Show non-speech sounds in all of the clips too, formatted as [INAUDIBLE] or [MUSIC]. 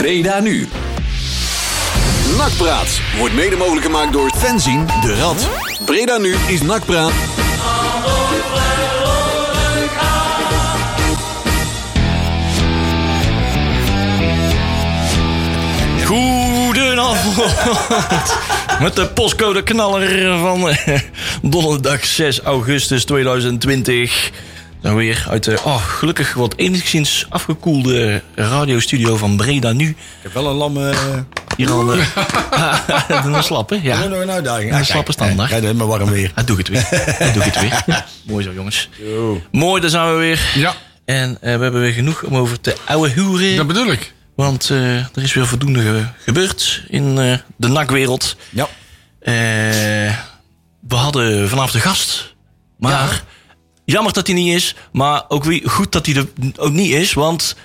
Breda nu. Nakpraat wordt mede mogelijk gemaakt door Fenzin de Rad. Breda nu is Nakpraat. Goedenavond. [LAUGHS] Met de postcode knaller van eh, donderdag 6 augustus 2020. Dan weer uit de, oh, gelukkig wat enigszins afgekoelde radiostudio van Breda nu. Ik heb wel een lamme... Hier al eh, [LAUGHS] [LAUGHS] een slappe, ja. nog een uitdaging. Een slappe standaard. Ja, maar warm weer. Ah, doe ik het weer. Ah, doe ik het weer. Mooi zo, jongens. Mooi, daar zijn we weer. Ja, En eh, we hebben weer genoeg om over te ouwe huren. dat bedoel ik. Want eh, er is weer voldoende ge- gebeurd in eh, de nakwereld. Ja. Eh, we hadden vanavond een gast. Maar jammer dat hij niet is. Maar ook weer goed dat hij er ook niet is. Want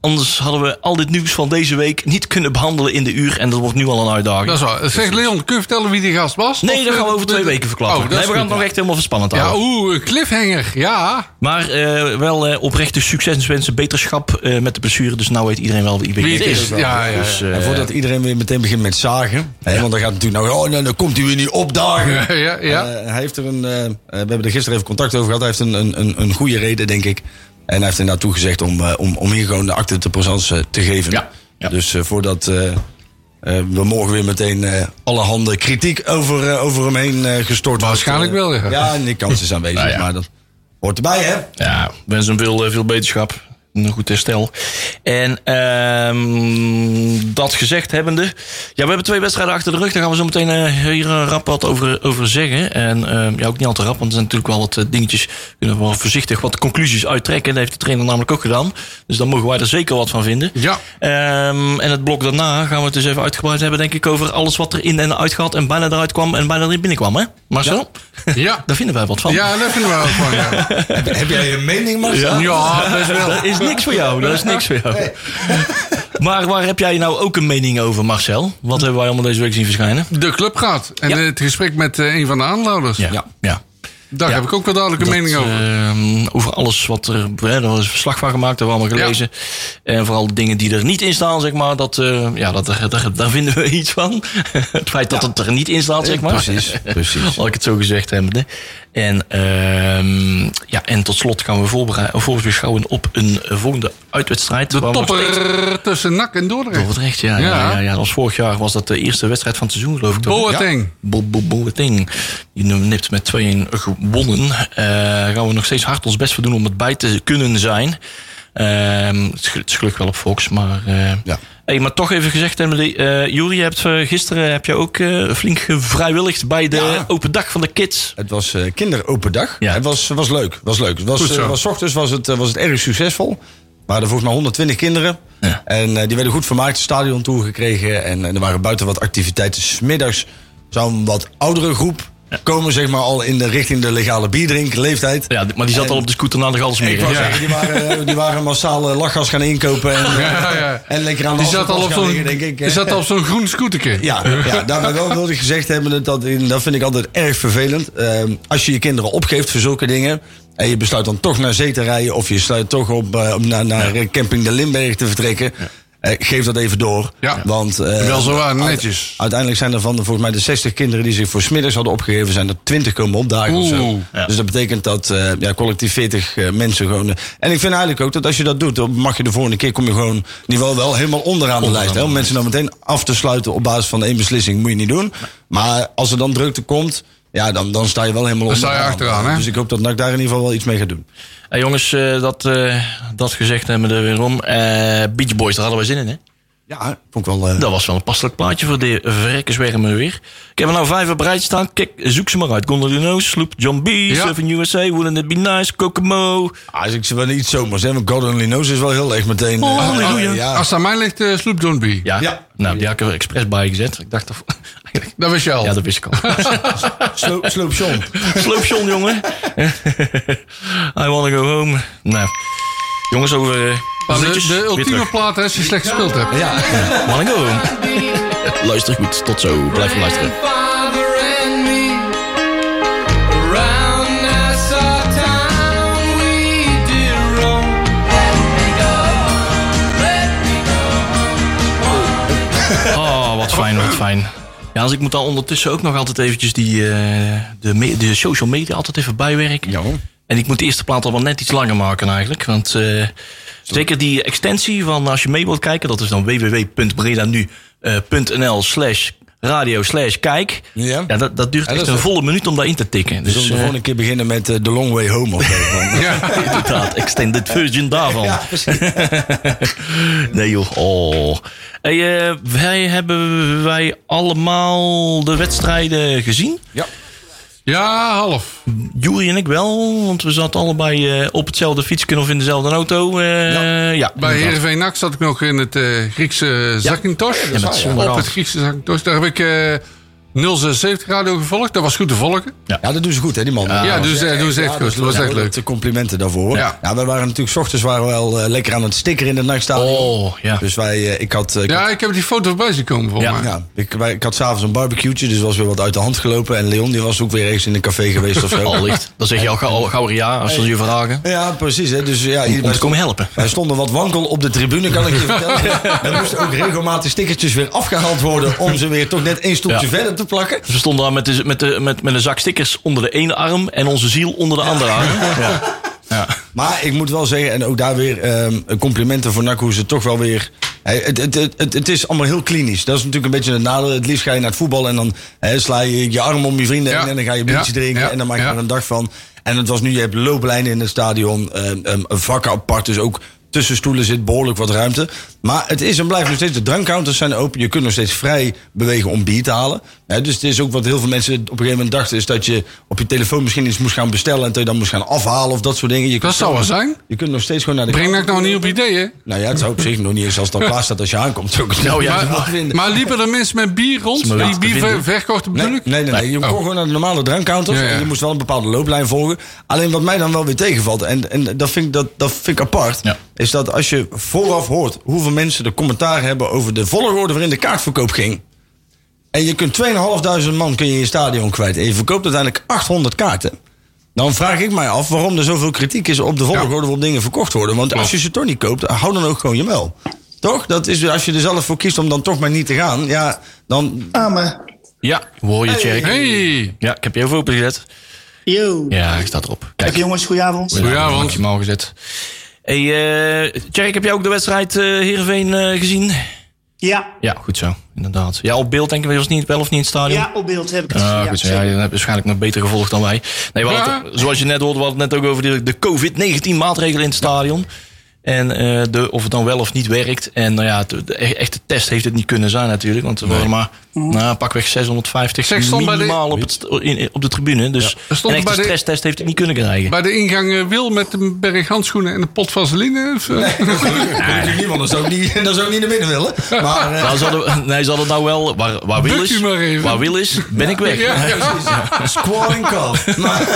anders hadden we al dit nieuws van deze week niet kunnen behandelen in de uur. En dat wordt nu al een uitdaging. Dat is waar. Zeg Leon, kun je vertellen wie die gast was? nee, Of, dat gaan we eh, over twee de- weken verklappen. Oh, nee, we gaan goed, het nog echt helemaal verspannend Ja, houden. oeh, een cliffhanger. Ja. Maar eh, wel eh, oprechte succeswensen, beterschap eh, met de blessure. Dus nou weet iedereen wel wie, het is. is. Ja, ja, Dus, ja. En voordat iedereen weer meteen begint met zagen. Hè, want dan gaat het natuurlijk nou... Oh, nou, dan komt hij weer niet opdagen. [LAUGHS] Ja, ja, hij heeft er een... we hebben er gisteren even contact over gehad. Hij heeft een, een, een, een goede reden, denk ik. En hij heeft inderdaad toegezegd om, eh, om, om hier gewoon de acte de présence eh, te geven. Ja, ja. Dus eh, voordat we morgen weer meteen eh allerhande kritiek over, over hem heen gestort Waarschijnlijk wel, ja. Ja, en die kans is aanwezig. [LAUGHS] Nou ja. Maar dat hoort erbij, hè? Ja, wens hem veel, veel beterschap. Een goed herstel. En ehm, dat gezegd hebbende. Ja, we hebben twee wedstrijden achter de rug. Daar gaan we zo meteen eh, hier een rap wat over, over zeggen. En ehm, ja, ook niet al te rap, want er zijn natuurlijk wel wat eh, dingetjes. Kunnen we wel voorzichtig wat conclusies uittrekken. En dat heeft de trainer namelijk ook gedaan. Dus daar mogen wij er zeker wat van vinden. Ja. Ehm, en het blok daarna gaan we het dus even uitgebreid hebben, denk ik, over alles wat er in en uit gaat. En bijna eruit kwam en bijna erin binnenkwam, hè? Marcel? Ja. [LAUGHS] Daar vinden wij wat van. Ja, daar vinden we wel van, ja. heb, heb jij een mening, Marcel? Ja, best wel. Dat is niks voor jou. Dat is niks voor jou. [LAUGHS] Maar waar heb jij nou ook een mening over, Marcel? Wat hebben wij allemaal deze week zien verschijnen? De club gaat. En Ja. het gesprek met eh, een van de aanhouders. Ja. ja. Daar Ja. heb ik ook wel duidelijk een Dat, mening over. ehm, over alles wat er. Hè, er was een verslag van gemaakt, dat hebben we allemaal gelezen. En vooral de dingen die er niet in staan, zeg maar. Dat, eh, ja, dat, daar, daar, daar vinden we iets van. [LAUGHS] het feit dat het er niet in staat, zeg maar. Precies, precies. [LAUGHS] Laat ik het zo gezegd hebben. En, ehm, ja, en tot slot gaan we voorbereiden, voorbeschouwen op een volgende uitwedstrijd. De steeds- topper tussen NAC en Dordrecht. Dordrecht, ja. ja. Ja. Ja, ja, Dat was vorig jaar was dat de eerste wedstrijd van het seizoen, geloof ik. toch? Boateng. Bo Bo Boateng. Die nipt met 2-1 gewonnen. Eh gaan we nog steeds hard ons best voor doen om het bij te kunnen zijn. Ehm, het is gel- het is gelukkig wel op Fox, maar... eh, Ja. Hey, maar toch even gezegd, Emily. eh Jury, hebt, eh, gisteren heb je ook eh, flink gevrijwilligd bij de Ja. open dag van de kids. Het was kinderopen dag. Ja. Het was, was leuk. Was leuk. Het was, Goed zo. was, ochtends was het, was het erg succesvol. We hadden volgens mij 120 kinderen. Ja. En die werden goed vermaakt, het stadion toegekregen. En, en er waren buiten wat activiteiten. Smiddags zou een wat oudere groep komen, zeg maar, al in de richting de legale bierdrinkleeftijd. Ja, maar die zat En- al op de scooter naar de Galsmeer. Ja. zeggen, die waren, eh, die waren massaal eh, lachgas gaan inkopen. En, eh, [LAUGHS] Ja, ja. en lekker aan de Die zat al op zo'n denk ik. die zat al op zo'n groen scooterke. Ja, ja daarbij wel wilde ik gezegd hebben, dat, dat vind ik altijd erg vervelend. Ehm, als je je kinderen opgeeft voor zulke dingen... en je besluit dan toch naar zee te rijden... of je sluit toch op eh, om naar, naar eh, camping de Limberg te vertrekken... eh, geef dat even door. Ja. Want, eh, Wel zo waar, netjes. Uiteindelijk zijn er van de, volgens mij de 60 kinderen... die zich voor smiddags hadden opgegeven... zijn er 20 komen opdagen of zo. Oeh. Ja. Dus dat betekent dat eh, ja, collectief 40 eh, mensen gewoon... en ik vind eigenlijk ook dat als je dat doet... dan mag je de volgende keer kom je gewoon... in ieder geval wel helemaal onderaan de Onderaan lijst. Hè, om mensen dan meteen af te sluiten op basis van één beslissing... moet je niet doen. Maar als er dan drukte komt... Ja, dan, dan sta je wel helemaal Dan sta je onderaan. achteraan, hè? Dus ik hoop dat NAC daar in ieder geval wel iets mee gaat doen. Hey, jongens, eh, dat, eh, dat gezegd hebben we er weer om. Eh, Beach Boys, daar hadden we zin in, hè? Ja, vond ik wel... eh, Dat was wel een passelijk plaatje voor de verrekkerswermen weer. Ik heb er nou vijf op rijtje staan. Kijk, zoek ze maar uit. Gondolino, Sloop, John B, Ja. Surfing USA, Wouldn't It Be Nice, Kokomo. ah, ik zeg wel niet zomaar zeggen. Want God Only Knows is wel heel erg meteen... Oh, halleluja. ja. Als het aan mij ligt, Sloop John B. Ja, Ja. nou, die had ik er expres bij gezet. Ik dacht, dat, [LAUGHS] Dat wist je al. ja, dat wist ik al. [LAUGHS] Sloop, sloop John. Sloop John, jongen. [LAUGHS] I wanna go home. Nou, jongens, over... de, de ultieme plaat als je slecht gespeeld hebt. Ja. Wanna go. Luister goed, tot zo. Blijf luisteren. Oh, wat fijn, wat fijn. Ja, als ik moet dan ondertussen ook nog altijd eventjes die, eh, de, de social media altijd even bijwerken. Ja. En ik moet de eerste plaat al wel net iets langer maken eigenlijk. Want eh, zeker die extensie van als je mee wilt kijken, dat is dan www.bredanu.nl slash radio slash kijk. Ja. Ja, dat, dat duurt Ja, dat echt een wel- volle minuut om daarin te tikken. Dus Dus we de eh, volgende keer beginnen met eh, The Long Way Home of zo. [LAUGHS] Ja. inderdaad, extended version daarvan. Ja, precies. [LAUGHS] Nee joh, oh. Hey, eh, wij hebben wij allemaal de wedstrijden gezien. Ja. Ja, half. Jury en ik wel, want we zaten allebei eh, op hetzelfde fietsje of in dezelfde auto. eh, ja. ja, Bij. Heerenveen NAC zat ik nog in het eh, Griekse Zakynthos. Ja. Op het Griekse Zakynthos. Daar heb ik 076 radio gevolgd. Dat was goed te volgen. Ja, dat doen ze goed, hè, die man. Ja, doen ze, doen ze echt goed. Dat was echt leuk. De complimenten daarvoor. Ja. Ja. wij waren natuurlijk, 's ochtends waren we wel eh, lekker aan het stickeren in het nachtstadion. Oh, ja. Dus wij, eh, ik had... eh, ik Ja, ik heb die foto voorbij zien komen volgens Ja. mij. Ja, ik, wij- ik had s'avonds een barbecue'tje, dus was weer wat uit de hand gelopen. En Leon die was ook weer ergens in een café geweest of zo. [LAUGHS] Allicht. Dan zeg je al gauw, gauw ja als ze je vragen. Ja, precies. Hè. Dus, ja, Om te sto- komen helpen. wij stonden wat wankel op de tribune, kan ik je [LAUGHS] vertellen. Er moesten ook regelmatig stickertjes weer afgehaald worden... om ze weer toch net één stoeltje verder te plakken. We stonden daar met, de, met, de, met, met een zak stickers onder de ene arm en onze ziel onder de andere arm. [LAUGHS] Ja. Ja. Maar ik moet wel zeggen, en ook daar weer ehm, complimenten voor NAC... hoe ze toch wel weer... Hey, het, het, het, het, het is allemaal heel klinisch. Dat is natuurlijk een beetje een nadeel. Het liefst ga je naar het voetbal en dan sla je je arm om je vrienden... Ja. en dan ga je een biertje Ja. drinken en dan maak je er een dag van. En het was nu, je hebt looplijnen in het stadion, ehm, ehm, vakken apart... dus ook tussen stoelen zit behoorlijk wat ruimte. Maar het is en blijft nog steeds, de drankcounters zijn open. Je kunt nog steeds vrij bewegen om bier te halen. Hè, dus het is ook wat heel veel mensen op een gegeven moment dachten... is dat je op je telefoon misschien iets moest gaan bestellen... en dat je dan moest gaan afhalen of dat soort dingen. Je Dat zou wel zijn. je kunt nog steeds gewoon naar de Breng counter NAC nou niet op ideeën. Nou ja, het zou op zich nog niet eens als het al [LAUGHS] klaar staat als je aankomt. Zo Nou ja, dat maar-. Maar liepen er mensen met bier rond? Die bier verkochten bedoel Nee, ik? nee, nee, nee. Je kon Oh. gewoon naar de normale drankcounters. Ja, ja. En je moest wel een bepaalde looplijn volgen. Alleen wat mij dan wel weer tegenvalt, en, en dat, vind ik, dat, dat vind ik apart, Ja. is dat als je vooraf hoort hoeveel mensen de commentaar hebben over de volgorde waarin de kaartverkoop ging. En je kunt 2.500 man kun je in je stadion kwijt. En je verkoopt uiteindelijk 800 kaarten. Dan vraag ik mij af waarom er zoveel kritiek is op de volgorde waarop dingen verkocht worden. Want als je ze toch niet koopt, hou dan ook gewoon je mel. Toch? Dat is, als je er zelf voor kiest om dan toch maar niet te gaan, ja, dan Ja, hoe hoor je? Hey, Ja, ik heb je even opengezet. Yo. Ja, ik sta erop. Kijk, jongens, goedenavond. Goedenavond. maximaal gezet. Hey, eh Tjerk, heb jij ook de wedstrijd eh Heerenveen eh, gezien? Ja, Ja, goed zo, inderdaad. Ja, op beeld denk ik, was niet, wel of niet in het stadion? ja, op beeld heb ik het. Ah, ja, goed zo. Ja, zeker. je hebt waarschijnlijk nog beter gevolgd dan wij. Nee, we hadden het- zoals je net hoorde, we hadden het net ook over de, de COVID-19 maatregelen in het stadion. En eh, de, of het dan wel of niet werkt. En nou ja, de, de echte test heeft het niet kunnen zijn natuurlijk. Want er waren maar nou, pakweg 650 Zeg, stond bij de- minimaal op, het, in, op de tribune. Dus stond een echte bij de- stresstest heeft het niet kunnen krijgen. Bij de ingang eh, Wil met een berg handschoenen en een pot vaseline. Of, eh? Want dat zou ik niet, dat zou ik niet naar binnen willen. Maar, eh, Nou, ze hadden, nee, ze hadden nou wel... Waar, waar Wil is, u maar even. waar Wil is, ben ik weg. Ja, ja. [LAUGHS] Squalling cough. Maar,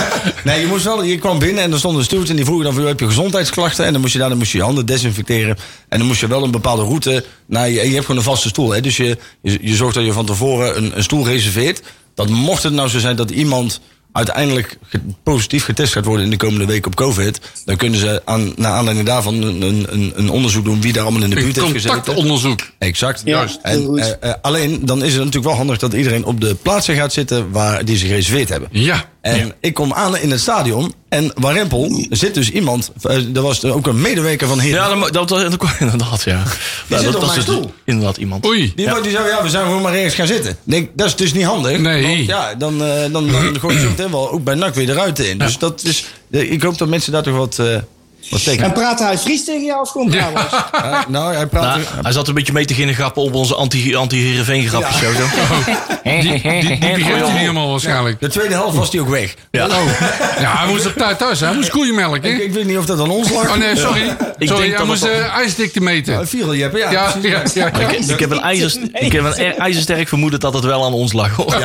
nee, je, moest wel, je kwam binnen en er stond een steward en die vroeg dan: heb je gezondheidsklachten? En dan moest je daar dan moest je, je handen desinfecteren. En dan moest je wel een bepaalde route. naar je, en je hebt gewoon een vaste stoel. Hè? Dus je, je, je zorgt dat je van tevoren een, een stoel reserveert. Dat mocht het nou zo zijn dat iemand uiteindelijk positief getest gaat worden in de komende week op COVID. Dan kunnen ze aan, naar aanleiding daarvan een, een, een, onderzoek doen wie daar allemaal in de buurt heeft gezeten. contactonderzoek. Exact. Ja, Juist. En, eh, eh, alleen dan is het natuurlijk wel handig dat iedereen op de plaatsen gaat zitten waar die zich gereserveerd hebben. Ja. En ik kom aan in het stadion en Warempel zit dus iemand, eh, er was ook een medewerker van Heer. Ja, dat, dat, [LAUGHS] inderdaad, ja. Ja, zit dat, op mijn is dus stoel. inderdaad iemand. Oei. Die, die zei, ja, we zijn gewoon maar ergens gaan zitten. Denk, dat is dus niet handig. Nee. Want ja, dan, eh dan, dan gooi je zo meteen wel ook bij NAC weer de ruiten in. Dus dat is, eh, ik hoop dat mensen daar toch wat, eh. En praat hij Fries tegen jou of gewoon Brabants? [LAUGHS] Ja, nou, hij praat... Nou, hij zat een beetje mee te beginnen grappen op onze anti- anti-Heerenveen grapjes. Ja. zo, zo. [LAUGHS] Die, die, die [LAUGHS] begreep hij niet helemaal waarschijnlijk. de tweede helft was hij ook weg. Ja. Ja, hij moest op tijd thuis. hè. Hij moest koeien melken. Ik, ik weet niet of dat aan ons lag. Oh nee, sorry. Ik sorry, denk hij dat moest uh, ijsdikte meten. Uh, Viel, Jeppe, ja. Ja, precies. ja, ja. ja. Ik, ik heb een, ijzers, ik heb een er- ijzersterk vermoeden dat het wel aan ons lag. hoor.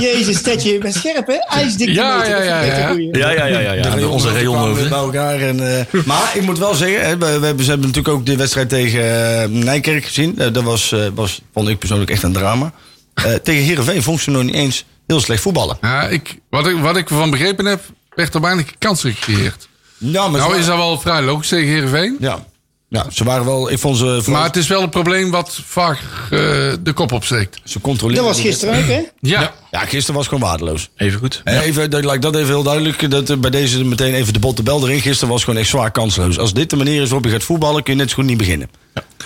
Jezus, Tetje, je bent scherp hè? IJsdikte Ja, meter, ja, dat ja, ja. Ja, ja, ja, ja. ja. De Onze rayon bij elkaar. En, eh, [LAUGHS] maar ik moet wel zeggen, hè, we, we hebben, ze hebben natuurlijk ook de wedstrijd tegen eh, Nijkerk gezien. Eh, dat was, was, vond ik persoonlijk echt een drama. [LAUGHS] Tegen Heerenveen vond ze nog niet eens heel slecht voetballen. Ja, ik, wat, ik, wat ik ervan begrepen heb, werd er weinig kansen gecreëerd. Ja, maar Nou is dat wel vrij logisch tegen Heerenveen. Ja. Ja, ze waren wel, ik vond ze, Maar het is wel een probleem wat vaak eh, de kop opsteekt. ze controleren. Dat was gisteren ook, hè? Ja. Ja, gisteren was gewoon waardeloos. Even goed. Even, dat, laat ik dat even heel duidelijk. Dat, eh, bij deze meteen even de botte bel erin. Gisteren was gewoon echt zwaar kansloos. Als dit de manier is waarop je gaat voetballen, kun je net zo goed niet beginnen.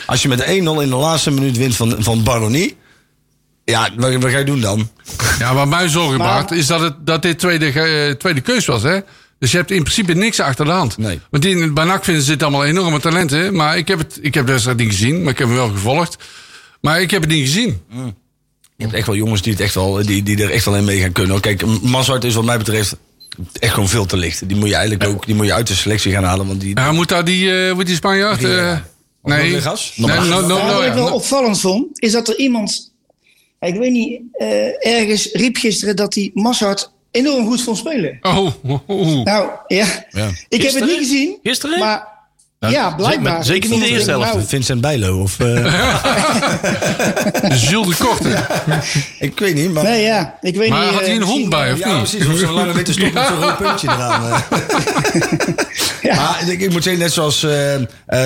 Als je met 1-0 in de laatste minuut wint van, van Baronie. Ja, wat, wat ga je doen dan? Ja, wat mij zorgen Maar- baart, is dat, het, dat dit tweede, eh, tweede keus was. Hè? Dus je hebt in principe niks achter de hand. Nee. Want in, bij NAC vinden ze dit allemaal enorme talenten. Maar ik heb, het, ik heb de wedstrijd niet gezien, maar ik heb hem wel gevolgd. Maar ik heb het niet gezien. Je hebt echt wel jongens die, het echt wel, die, die er echt wel in mee gaan kunnen. Kijk, Mazart is wat mij betreft echt gewoon veel te licht. Die moet je eigenlijk ook die moet je uit de selectie gaan halen. Want die, Ja, moet daar die, eh, moet die Spanjaard... eh, Ja. nee. Noblegas? Nee, no, no, Maar no, wat ik wel opvallend vond, is dat er iemand... Ik weet niet, eh, ergens riep gisteren dat die Massard enorm goed vond spelen. Oh, oh, oh. Nou, ja. Ja. Ik heb het niet gezien. Gisteren? Maar Nou, ja, blijkbaar. zeker- niet de eerste helft. nou, Vincent Bijlo of... eh, [LAUGHS] Jules de Korte. ik weet niet, maar... Nee, ja. Ik weet Maar niet, had hij eh, een hond misschien- bij, of Ja, niet? precies. Of zo'n lange witte stok met zo'n rood puntje eraan. [LAUGHS] Ja. Maar ik, ik moet zeggen, net zoals eh, eh,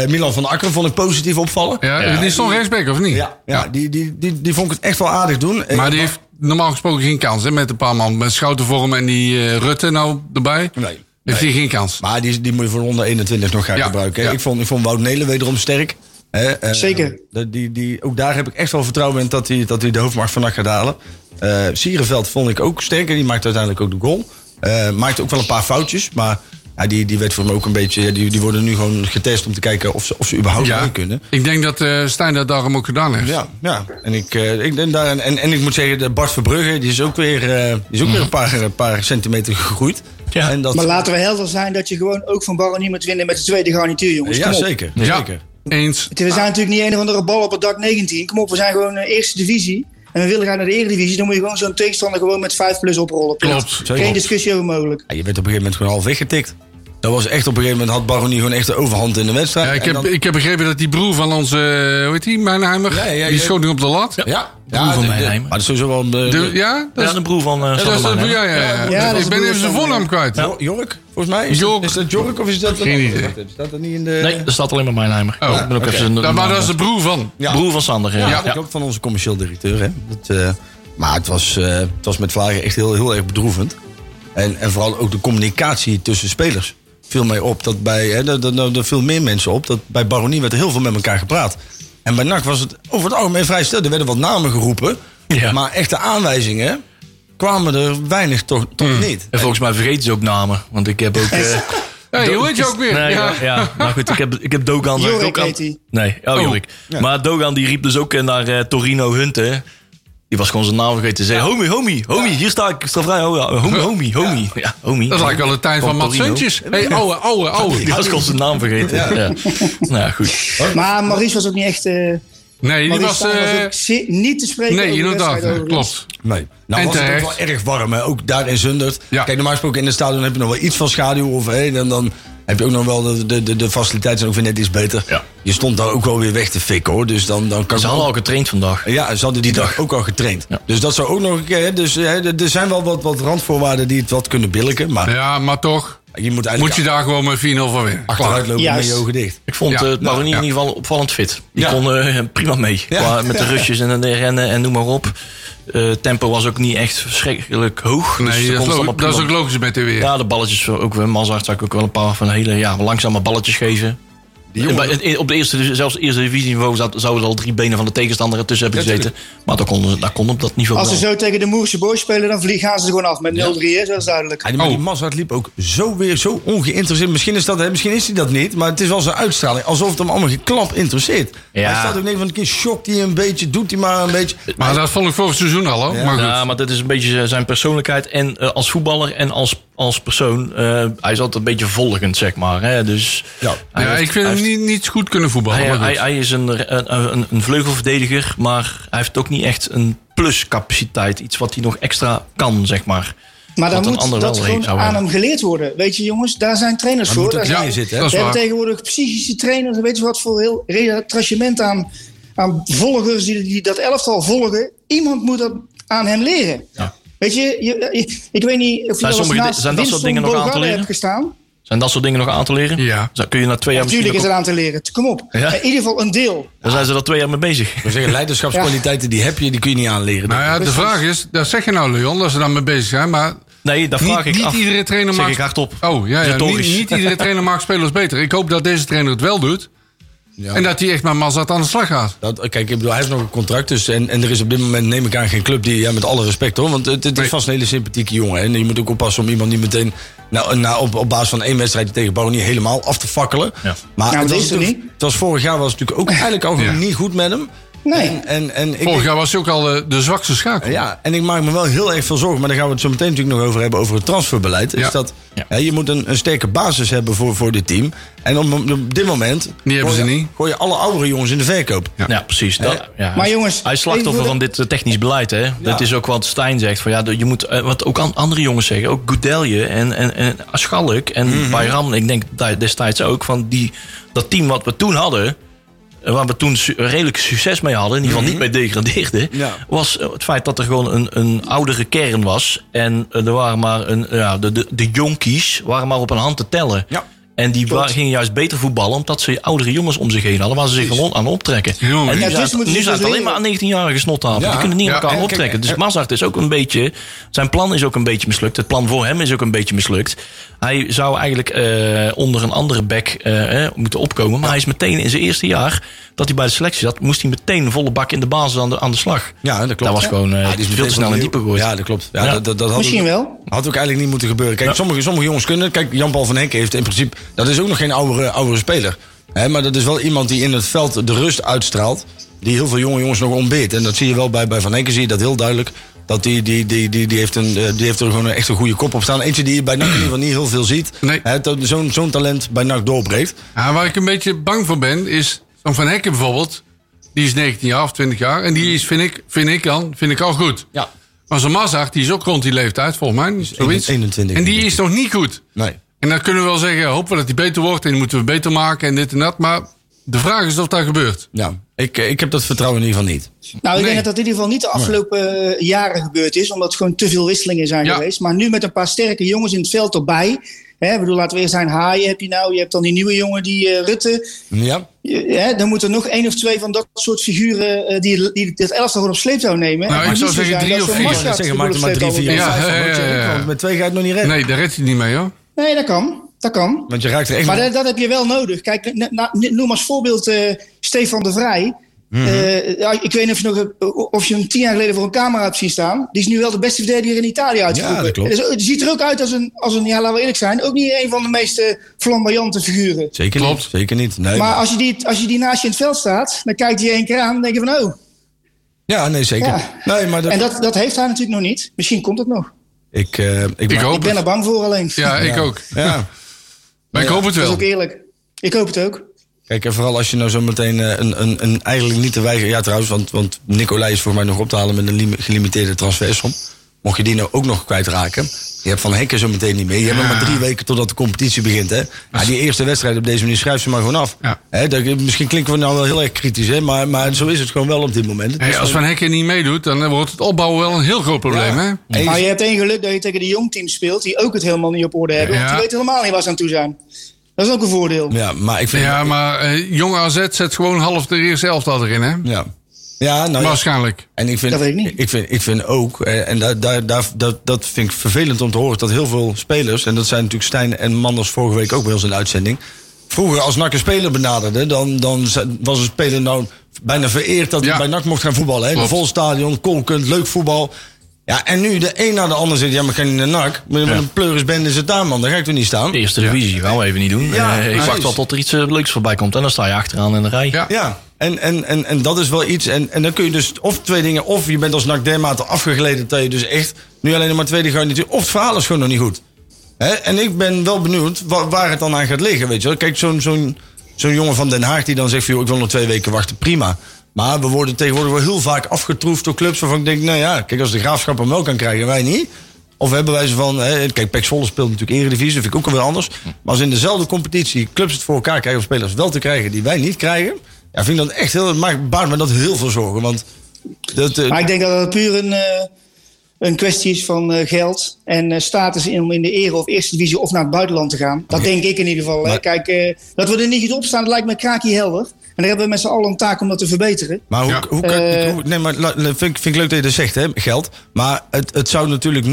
Milan van Akker vond ik positief opvallen. Ja, die stond rechtsback, of niet? Ja, ja, Die, die, die, die vond ik het echt wel aardig doen. Eh, Maar die heeft normaal gesproken geen kans, hè? Met een paar man. Met Schoutenvorm en die eh, Rutte nou erbij. Nee. Heeft hij geen kans. Maar die, die moet je voor de 121 nog gaan Ja, gebruiken. hè. ja. Ik, vond, ik vond Wout Nelen wederom sterk. Hè, eh, Zeker. dat- Die, die, ook daar heb ik echt wel vertrouwen in dat hij, dat hij de hoofdmacht van gaat halen. Eh Sierenveld vond ik ook sterk. en Die maakte uiteindelijk ook de goal. Eh maakte ook wel een paar foutjes. Maar ja, die, die werd voor me ook een beetje... ja, Die, die worden nu gewoon getest om te kijken of ze, of ze überhaupt Ja, mee kunnen. ik denk dat eh Stijn dat daarom ook gedaan heeft. Ja, ja. En, ik, eh, ik, en, daar, en, en ik moet zeggen, de Bart Verbrugge die is ook weer, eh, die is ook weer een, paar, een paar centimeter gegroeid. Ja. En dat, Maar laten we helder zijn dat je gewoon ook van Baron niet moet winnen met de tweede garnituur, jongens. ja, Kom op. zeker. Ja, zeker. eens. We zijn natuurlijk niet een of andere bal op het dak 19. Kom op, we zijn gewoon eh, eerste divisie. En we willen gaan naar de eredivisie. Dan moet je gewoon zo'n tegenstander gewoon met 5 plus oprollen. Klopt. Geen discussie over mogelijk. Ja, je werd op een gegeven moment gewoon half weggetikt. Dat was echt op een gegeven moment had Baronie gewoon echt de overhand in de wedstrijd. Ja, ik, heb, dan- ik heb begrepen dat die broer van onze, eh, hoe heet die, Mijnheimer, Ja, ja, die ja. schoot nu op de lat. ja, ja, broer van de- de- Mijnheimer. Maar dat is sowieso wel... De, De- ja, dat Ja, is, de broer van uh, ja, dat is ja, ja, ja. Ja, ik ben even zijn van- voornaam kwijt. Jo- Jork, volgens mij. Is, Jork. Dat, is dat Jork of is dat... Geen idee. Staat dat niet in de... Nee, er staat alleen maar Mijnheimer. Oh, ik ben ook even Ja, maar dat is de broer van. Ja. broer van Sander. Ja. Ja, Ja. ook van onze commercieel directeur. Hè. Dat, eh, maar het was, eh, het was met Vlagen echt heel, heel erg bedroevend. En, en vooral ook de communicatie tussen spelers. Viel mij op dat bij, hè, er, er, er viel meer mensen op, dat bij Baronie werd er heel veel met elkaar gepraat. En bij NAC was het over het algemeen vrij stil. Er werden wat namen geroepen. Ja. Maar echte aanwijzingen kwamen er weinig toch, toch niet. En volgens mij vergeten ze ook namen. Want ik heb ook... Hey, hoe heet je ook weer? Nee, ja. ja. ja. Maar goed, ik heb, ik heb Dogan... Jorik. Nee, oh, Oh. Jorik. Maar Dogan die riep dus ook eh, naar eh, Torino Hunten. Die was gewoon zijn naam vergeten. Zei, homie, homie, homie, hier sta ik, ik sta vrij. Oh, ja, homie, homie, homie. Ja, homie. Dat lijkt wel de tijd van Mats. Suntjes. Hey, ouwe, ouwe, ouwe. Die was gewoon zijn naam vergeten. Ja. Nou ja, goed. Maar Maurice was ook niet echt... eh Nee, die was... Stijn was ook zeer- niet te spreken nee, over de inderdaad. ja, overigens. Klopt. Nee. Nou En was het ook wel erg warm, hè? ook daar in Zundert. Ja. Kijk, normaal gesproken in het stadion heb je nog wel iets van schaduw. Of, hè, dan, dan heb je ook nog wel de, de, de, de faciliteiten zijn ook weer net iets beter. Ja. Je stond daar ook wel weer weg te fikken hoor. Dus dan, dan kan Ze hadden ook- al getraind vandaag. Ja, ze hadden die dag ook al getraind. Ja. Dus dat zou ook nog een keer. hè, Dus hè, er zijn wel wat, wat randvoorwaarden die het wat kunnen billiken. Maar Ja, maar toch je moet eigenlijk moet je daar gewoon met 4-0 van winnen. achteruit lopen Juist. met je ogen dicht. Ik vond Ja, het nou, ja. in ieder geval opvallend fit. Die Ja. kon eh, prima mee. Ja. Qua- met de rushes en de rennen en noem maar op. Eh, tempo was ook niet echt verschrikkelijk hoog. Dus Nee, dat is, dat is ook logisch met de weer. Ja, de balletjes, ook Mazart zou ik ook wel een paar van hele ja, langzame balletjes geven. Jongen- Bij- in- op de eerste, zelfs eerste divisieniveau zouden er al drie benen van de tegenstander ertussen hebben Ja, gezeten. maar daar kon, daar kon op dat niveau Als ze wel. zo tegen de Moerse Boys spelen, dan vliegen gaan ze er gewoon af met 0-3. hè, Dat is duidelijk. Ja, die- maar Oh. Mazart liep ook zo weer zo ongeïnteresseerd. Misschien is, dat, hè, misschien is hij dat niet, maar het is wel zijn uitstraling. Alsof het hem allemaal geklap interesseert. Ja. Hij staat ook nee van een keer shokt hij een beetje, doet hij maar een beetje. Maar dat vond ik vorig seizoen al, hoor. Ja. Maar goed. Ja, maar dat is een beetje zijn persoonlijkheid. En eh, als voetballer en als, als persoon. eh, hij is altijd een beetje volgend, zeg maar. Hè? Dus Ja. ja, heeft- ik vind hem niet, niet goed kunnen voetballen. Hij, hij, hij is een, een, een, een vleugelverdediger, maar hij heeft ook niet echt een pluscapaciteit. Iets wat hij nog extra kan, zeg maar. Maar dan moet dat wel gewoon aan hem geleerd worden. Weet je jongens, daar zijn trainers voor. Daar zijn- zitten, We hebben tegenwoordig psychische trainers. Weet je wat voor heel retrachement aan, aan volgers die, die dat elftal volgen. Iemand moet dat aan hem leren. Ja. Weet je, je, je- ik weet niet of je Zijn wel naast dat soort dingen nog aan te leren? hebt gestaan. Zijn dat soort dingen nog aan te leren? Ja. Zo, kun je na twee jaar Natuurlijk is er aan te leren. Kom op. Ja? In ieder geval een deel. Daar zijn ze er twee jaar mee bezig. Wil zeggen, leiderschapskwaliteiten die heb je, die kun je niet aanleren. Nou ja, de vraag is, dat zeg je nou Leon, dat ze daar mee bezig zijn. Maar Nee, dat vraag niet, ik niet af. iedere trainer zeg maakt... ik hardop. Oh, ja, ja. Niet iedere trainer maakt spelers beter. Ik hoop dat deze trainer het wel doet. En dat hij echt met Mazat aan de slag gaat. Dat, kijk, ik bedoel, hij heeft nog een contract. Dus, en, en er is op dit moment, neem ik aan, geen club die, ja, met alle respect hoor. Want het, het is vast een hele sympathieke jongen. hè. En je moet ook oppassen om iemand niet meteen nou, nou, op, op basis van één wedstrijd tegen niet helemaal af te fakkelen. Ja. Maar Nou, het, dat was is natuurlijk- niet. het was vorig jaar was het natuurlijk ook eigenlijk al Ja. niet goed met hem. Nee. En, en, en ik, Vorig jaar was hij ook al de, de zwakste schakel. Ja, en ik maak me wel heel erg veel zorgen. Maar daar gaan we het zo meteen natuurlijk nog over hebben. Over het transferbeleid. Is Ja. dat, Ja. je moet een, een sterke basis hebben voor, voor dit team. En op, op dit moment. Die hebben gooi ze je- niet. Gooi je alle oudere jongens in de verkoop. Ja, precies. Dat, ja, Maar jongens, hij is slachtoffer van dit eh, technisch beleid. Hè? Dat is ook wat Stijn zegt. Van, ja, je moet, eh, wat ook an- andere jongens zeggen. Ook Goudelje en, en, en Schalk en Mhm. Bayram. Ik denk destijds ook. Van die, dat team wat we toen hadden. Waar we toen su- redelijk succes mee hadden. In ieder geval niet mee degradeerden. Mhm. Ja. Was eh, het feit dat er gewoon een, een oudere kern was. En eh, er waren maar een, ja, de, de, de jonkies waren maar op een hand te tellen. Ja. En die gingen juist beter voetballen omdat ze oudere jongens om zich heen hadden waar ze zich gewoon aan optrekken. Jongen. En nu Ja, zijn dus nu dus alleen maar aan 19-jarige snothaven. Ja. Die kunnen niet aan Ja, elkaar en optrekken. kijk, Dus Mazart is ook een beetje... Zijn plan is ook een beetje mislukt. Het plan voor hem is ook een beetje mislukt. Hij zou eigenlijk eh, onder een andere back eh, eh, moeten opkomen. Maar hij is meteen in zijn eerste jaar dat hij bij de selectie zat... moest hij meteen volle bak in de basis aan de, aan de slag. Ja, dat klopt. Dat was gewoon eh, Ja, die is veel meteen te snel in van diepe de- gegooid. Ja, dat klopt. Ja, Ja. Dat, dat, dat had Misschien ook, wel. Had ook eigenlijk niet moeten gebeuren. Kijk, sommige, sommige jongens kunnen. Kijk, Jan-Paul van Henk heeft in principe. Dat is ook nog geen oudere, oudere speler. Hè, maar dat is wel iemand die in het veld de rust uitstraalt. Die heel veel jonge jongens nog ontbeert. En dat zie je wel bij, bij Van Henk. Zie je dat heel duidelijk. Dat die, die, die, die, die, heeft een, eh, die heeft er gewoon echt een goede kop op staan. Eentje die je bij NAC in ieder geval niet heel veel ziet. Nee. Zo'n zo'n talent bij NAC doorbreekt. Ja, waar ik een beetje bang voor ben, is zo'n Van Hekken bijvoorbeeld. Die is 19 jaar of 20 jaar. En die is, vind ik, vind ik dan, vind ik al goed. Ja. Maar zo'n Mazart, die is ook rond die leeftijd, volgens mij. Zoiets. 21, En die is nog niet goed. Nee. En dan kunnen we wel zeggen, hopen we dat hij beter wordt. En die moeten we beter maken en dit en dat. Maar de vraag is of dat gebeurt. Ja. Ik, ik heb dat vertrouwen in ieder geval niet. Nou, ik Nee. denk dat dat in ieder geval niet de afgelopen eh, jaren gebeurd is. Omdat er gewoon te veel wisselingen zijn Ja. geweest. Maar nu met een paar sterke jongens in het veld erbij. Hè, ik bedoel, laten we eerst zijn Haaien heb je nou. Je hebt dan die nieuwe jongen, die eh, Rutte. Ja. Hè, dan moeten er nog één of twee van dat soort figuren... eh, die, die het elftal gewoon op sleeptouw nemen. Nou, ik zou zeggen drie of vier. Mazart Zeg, de maak er maar drie, vier. Ja, ja, ja, ja. Met twee ga je het nog niet redden. Nee, daar redt hij niet mee hoor. Nee, dat kan. Dat kan. Want je raakt er echt Maar dat, dat heb je wel nodig. Kijk, na- noem als voorbeeld eh, Stefan de Vrij. Mhm. Eh, ik weet niet of je, nog, of je hem tien jaar geleden voor een camera hebt zien staan. Die is nu wel de beste verdediger in Italië uitgeroepen. Ja, dat klopt. Dus, eh, die ziet er ook uit als een, als een, ja, laten we eerlijk zijn, ook niet een van de meest flamboyante figuren. Zeker Klopt. niet. Zeker niet. Nee, Maar als je, die, als je die naast je in het veld staat, dan kijkt hij één keer aan en denk je van oh. Ja, nee, zeker. Ja. Nee, maar dat, En dat, dat heeft hij natuurlijk nog niet. Misschien komt het nog. Ik, eh, ik, Ik Ik ben het. er bang voor alleen. Ja, ik ook. Ja. Maar ik hoop het Dat is wel. ook eerlijk. Ik hoop het ook. Kijk, en vooral als je nou zo meteen eh, een, een, een eigenlijk niet te weigeren... Ja, trouwens, want, want Nicolai is voor mij nog op te halen met een lim- gelimiteerde transfersom. Mocht je die nou ook nog kwijtraken. Je hebt Van Hekken zo meteen niet meer. Je hebt nog maar drie weken totdat de competitie begint. Hè? Ja, die eerste wedstrijd op deze manier schrijf ze maar gewoon af. Ja. Hè, dat, misschien klinken we nou wel heel erg kritisch, hè? Maar, maar zo is het gewoon wel op dit moment. Hey, als gewoon- Van Hekken niet meedoet, dan wordt het opbouwen wel een heel groot probleem. Hè? Maar je hebt één geluk dat je tegen de jongteams speelt, die ook het helemaal niet op orde hebben. Want Ja. die weten helemaal niet waar ze aan toe zijn. Dat is ook een voordeel. ja, maar ik vind... Ja, maar eh, jonge AZ zet gewoon half de eerste elftal erin, hè? Ja, ja nou ja. Waarschijnlijk. En ik vind, Dat weet ik niet. Ik vind, ik vind ook, eh, en daar, daar, daar, dat, dat vind ik vervelend om te horen, dat heel veel spelers, en dat zijn natuurlijk Stijn en Manders vorige week ook bij ons in de uitzending. Vroeger, als NAC een speler benaderde, dan, dan was een speler nou bijna vereerd dat hij bij NAC mocht gaan voetballen. Hè? Een vol stadion, kolkend, leuk voetbal. Ja, en nu de een na de ander zegt, ja, maar ik ga niet naar NAC. Maar met Ja. een pleurisbende is het daar, man. Daar ga ik toch niet staan. Eerste divisie gaan we even niet doen. Ja, Eh, ik wacht wel tot er iets eh, leuks voorbij komt. En dan sta je achteraan in de rij. Ja. En, en, en, en dat is wel iets. En, en dan kun je dus of twee dingen. Of je bent als NAC dermate afgegleden dat je dus echt nu alleen maar tweede garnituur. Of het verhaal is gewoon nog niet goed. En ik ben wel benieuwd wa- waar het dan aan gaat liggen. Weet je wel? Kijk, zo'n zo'n zo'n jongen van Den Haag die dan zegt: joh, ik wil nog twee weken wachten, prima. Maar we worden tegenwoordig wel heel vaak afgetroefd door clubs waarvan ik denk: nou ja, kijk, als de graafschap hem wel kan krijgen, wij niet. Of hebben wij ze van, hè, kijk, Pek speelt natuurlijk Eredivisie, dat vind ik ook alweer anders. Maar als in dezelfde competitie clubs het voor elkaar krijgen om spelers wel te krijgen die wij niet krijgen, ja, vind ik dat echt heel, het maakt, baart me dat heel veel zorgen. Want dat, eh, Maar ik denk dat het puur een, eh, een kwestie is van eh, geld en status in, om in de ere of eerste divisie of naar het buitenland te gaan. Dat denk ik in ieder geval. Maar- Kijk, dat we er niet goed op staan, dat lijkt me kraakje helder. En daar hebben we met z'n allen een taak om dat te verbeteren. Maar hoe, Ja. hoe kan, hoe- nee, maar vind, ik- vind ik leuk dat je dat zegt, hè, geld. Maar het, het zou natuurlijk,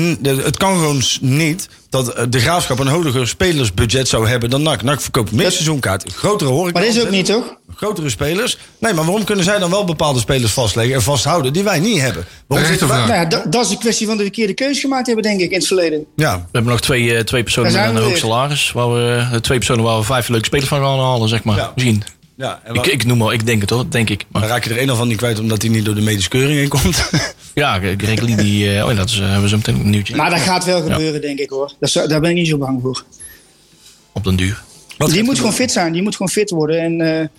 het kan gewoon niet dat eh, de graafschap een hoger spelersbudget zou hebben dan NAC. NAC verkoopt meer Dat- seizoenkaart, grotere horeca. Maar dat is ook niet, toch? Grotere spelers. Nee, maar waarom kunnen zij dan wel bepaalde spelers vastleggen en vasthouden die wij niet hebben? Waarom zitten wij-. Nou ja, dat, is een kwestie van de verkeerde keuze gemaakt hebben, denk ik, in het verleden. Ja, We hebben nog twee, eh, twee personen met een hoog salaris. Waar we, twee personen waar we vijf leuke spelers van gaan halen, zeg maar. Ja. Misschien. Ja en Ik, waar- ik noem maar, ik denk het hoor, denk ik. dan Maar, raak je er een of van niet kwijt omdat hij niet door de medische keuring heen komt. [LAUGHS] ja, Greg Lee, die, eh, oh ja, dat is, eh, hebben we zo meteen een nieuwtje. Maar dat gaat wel gebeuren, denk ik, hoor. Dat daar ben ik niet zo bang voor. Op den duur. die moet gewoon fit zijn, die moet gewoon fit worden. En eh, het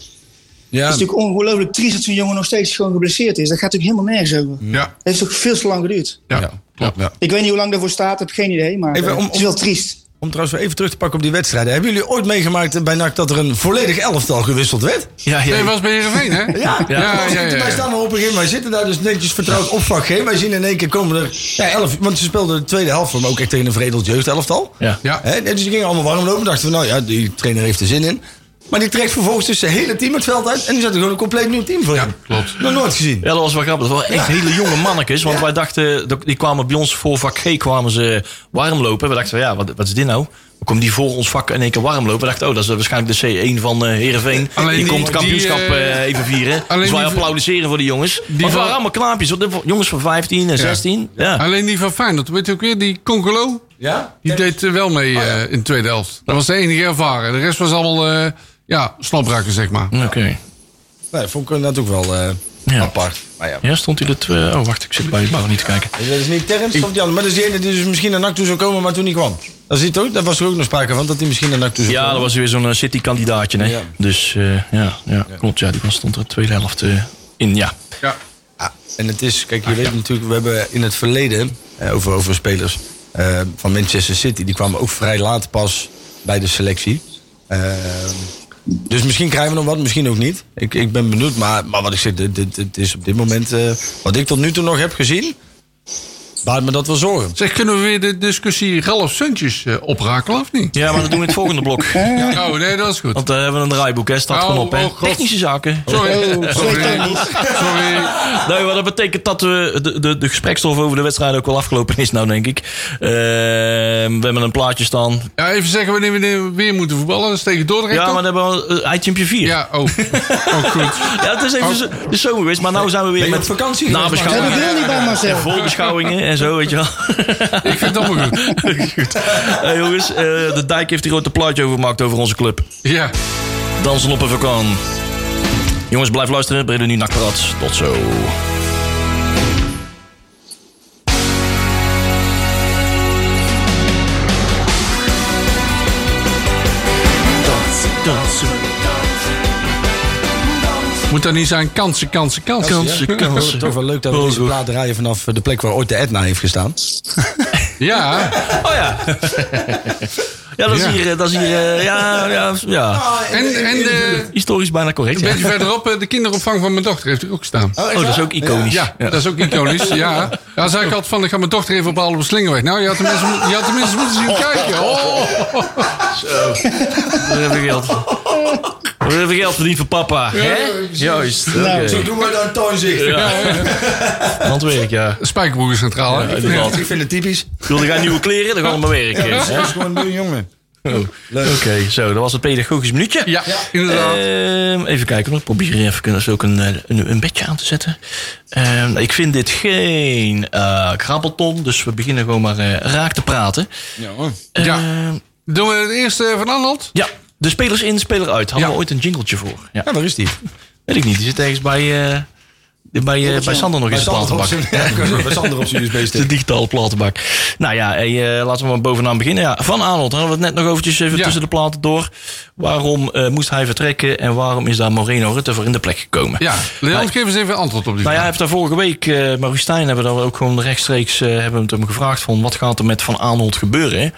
ja, is natuurlijk ongelooflijk triest dat zo'n jongen nog steeds gewoon geblesseerd is. Dat gaat natuurlijk helemaal nergens over. Ja, Dat heeft toch veel te lang geduurd. ja. ja, klopt. Ja. Ik weet niet hoe lang daarvoor staat, heb geen idee. Maar Even om- het is wel triest. Om trouwens weer even terug te pakken op die wedstrijden. Hebben jullie ooit meegemaakt bij NAC dat er een volledig elftal gewisseld werd? Ja, ja. Nee, was bij Heerenveen, hè? [LAUGHS] Ja, ja, ja, ja, Wij ja. staan er op een gegeven moment. Wij zitten daar dus netjes vertrouwd op vak G. Wij zien in één keer komen er ja, elf. Want ze speelden de tweede helft maar ook echt tegen een veredeld jeugdelftal. Ja. Ja. Hè, dus die gingen allemaal warm lopen. Dachten we, nou ja, die trainer heeft er zin in. Maar die trekt vervolgens dus zijn hele team het veld uit. En die zet er gewoon een compleet nieuw team voor Ja, klopt. Nog nooit gezien. Ja, dat was wel grappig. Dat waren echt hele jonge mannetjes. Want wij dachten, die kwamen bij ons voor vak G kwamen ze warm lopen. We dachten, van, ja, wat, wat is dit nou? Dan komt die voor ons vak in één keer warm lopen. We dachten, oh, dat is waarschijnlijk de C1 van eh Heerenveen. Alleen die, die- komt het kampioenschap die, eh, eh, even vieren. alleen dus wij applaudisseren voor die jongens. die Want het van- waren allemaal knaapjes. Jongens van 15 en 16. Ja. Alleen die van Feyenoord, weet je ook weer, die Congolo? Ja? Die deed wel mee eh, in de tweede helft. Dat was de enige ervaren. De rest was allemaal, eh ja, slaprakken, zeg maar. Oké. Nee, vond ik dat ook wel eh, Ja. apart. Maar ja. Ja, stond hij er twee... Oh, wacht, ik zit bij je bouw niet te kijken. Dat is niet Terrence andere. Maar dat is die ene die dus misschien naar NAC toe zou komen, maar toen niet kwam. Dat is het ook. Daar was er ook nog sprake van, dat hij misschien naar NAC toe zou Ja, komen. dat was weer zo'n eh, City-kandidaatje. Hè? Ja. Dus eh, ja, ja, klopt. Ja, die was- stond er de tweede helft eh, in. Ja. Ja. Ja, en het is, kijk, je weet natuurlijk, we hebben in het verleden eh, over, over spelers eh, van Manchester City, die kwamen ook vrij laat pas bij de selectie. Dus misschien krijgen we nog wat, misschien ook niet. Ik, ik ben benieuwd, maar, maar wat ik zeg, dit, dit is op dit moment, eh, wat ik tot nu toe nog heb gezien, baart me dat wel zorgen. Zeg, kunnen we weer de discussie Ralf Suntjes eh, oprakelen of niet? ja, maar dat doen we in het volgende blok. [LAUGHS] Oh, nee, dat is goed. Want daar hebben we een draaiboek, hè? Staat Oh, gewoon op, hè? oh. Technische zaken. Sorry, Oh, sorry, sorry, Tony. sorry. Nee, maar dat betekent dat we de, de, de gesprekstof over de wedstrijd ook wel afgelopen is, nou, denk ik. Eh, we hebben een plaatje staan. Ja, even zeggen wanneer we weer moeten voetballen. Dat is tegen Dordrecht, Ja, maar dan hebben we uh, iTempje 4. Ja, oh. oh, goed. [LAUGHS] Ja, het is even zo- de zomer geweest, maar nou zijn we weer Ben je met vakantie nabeschouwingen. hebben wil niet bij Marcel. voorbeschouwingen en zo, weet je wel. [LAUGHS] Ik vind het allemaal goed. [LAUGHS] Goed. Hey, jongens, eh, de Dijk heeft hier een plaatje over gemaakt over onze club. Ja. Dansen op een vakan. Jongens, blijf luisteren. Brede nu nakpraat. Tot zo. Dansen, Moet dat niet zijn kansen, kansen, kansen? Kansen, Ja, kansen. [LAUGHS] Toch wel leuk dat we Oh, deze plaat draaien vanaf de plek waar ooit de Etna heeft gestaan. [LAUGHS] Ja. Oh ja. [LAUGHS] Ja, dat is Ja. hier, eh, dat is hier eh, ja, ja, ja. En, en de, Historisch bijna correct. een Ja. beetje verderop, eh, de kinderopvang van mijn dochter heeft er ook gestaan. Oh, dat is ook iconisch. Ja, dat is ook iconisch. Ja, ja zei ik altijd van, ik ga mijn dochter even ophalen op een slingerweg. Nou, je had tenminste, je had tenminste moeten zien kijken. Oh. We hebben geld. We hebben geld verdiend voor papa. Hè? Juist. Nou, Zo doen wij dan tuinzicht. Handwerk, ja. [LAUGHS] Spijkerbroeger Centraal, hè? inderdaad. Ik vind het typisch. Wilde jij nieuwe kleren? Dan gaan we maar werken. Dat is gewoon een jongen. Oh, Oké, zo. Dat was het pedagogisch minuutje. Ja, inderdaad. Ehm, even kijken. hoor. Ik probeer even kunnen ze ook een, eh, een, een bedje aan te zetten. Ehm, ik vind dit geen eh krabbelton. Dus we beginnen gewoon maar eh, raak te praten. ja. Ehm, Doen we het eerste van Arnold? ja, de spelers in, speler uit. Hadden Ja. we ooit een jingletje voor? Ja. Ja, waar is die? Weet ik niet. Die zit ergens bij, eh, bij, eh, bij Sander nog Sander op platenbak. Ja, bij Sander op zijn [LAUGHS] De USB-stick. digitale platenbak. Nou ja, hey, eh, laten we maar bovenaan beginnen. Ja, van Arnold hadden we het net nog eventjes even Ja. tussen de platen door. Waarom eh, moest hij vertrekken en waarom is daar Moreno Rutte voor in de plek gekomen? Ja, Leon, Nou, geef eens even antwoord op die Nou ja, hij vraag. heeft daar vorige week, eh Maurice Stijn, hebben we daar ook gewoon rechtstreeks eh, hebben we het hem gevraagd van wat gaat er met Van Arnold gebeuren?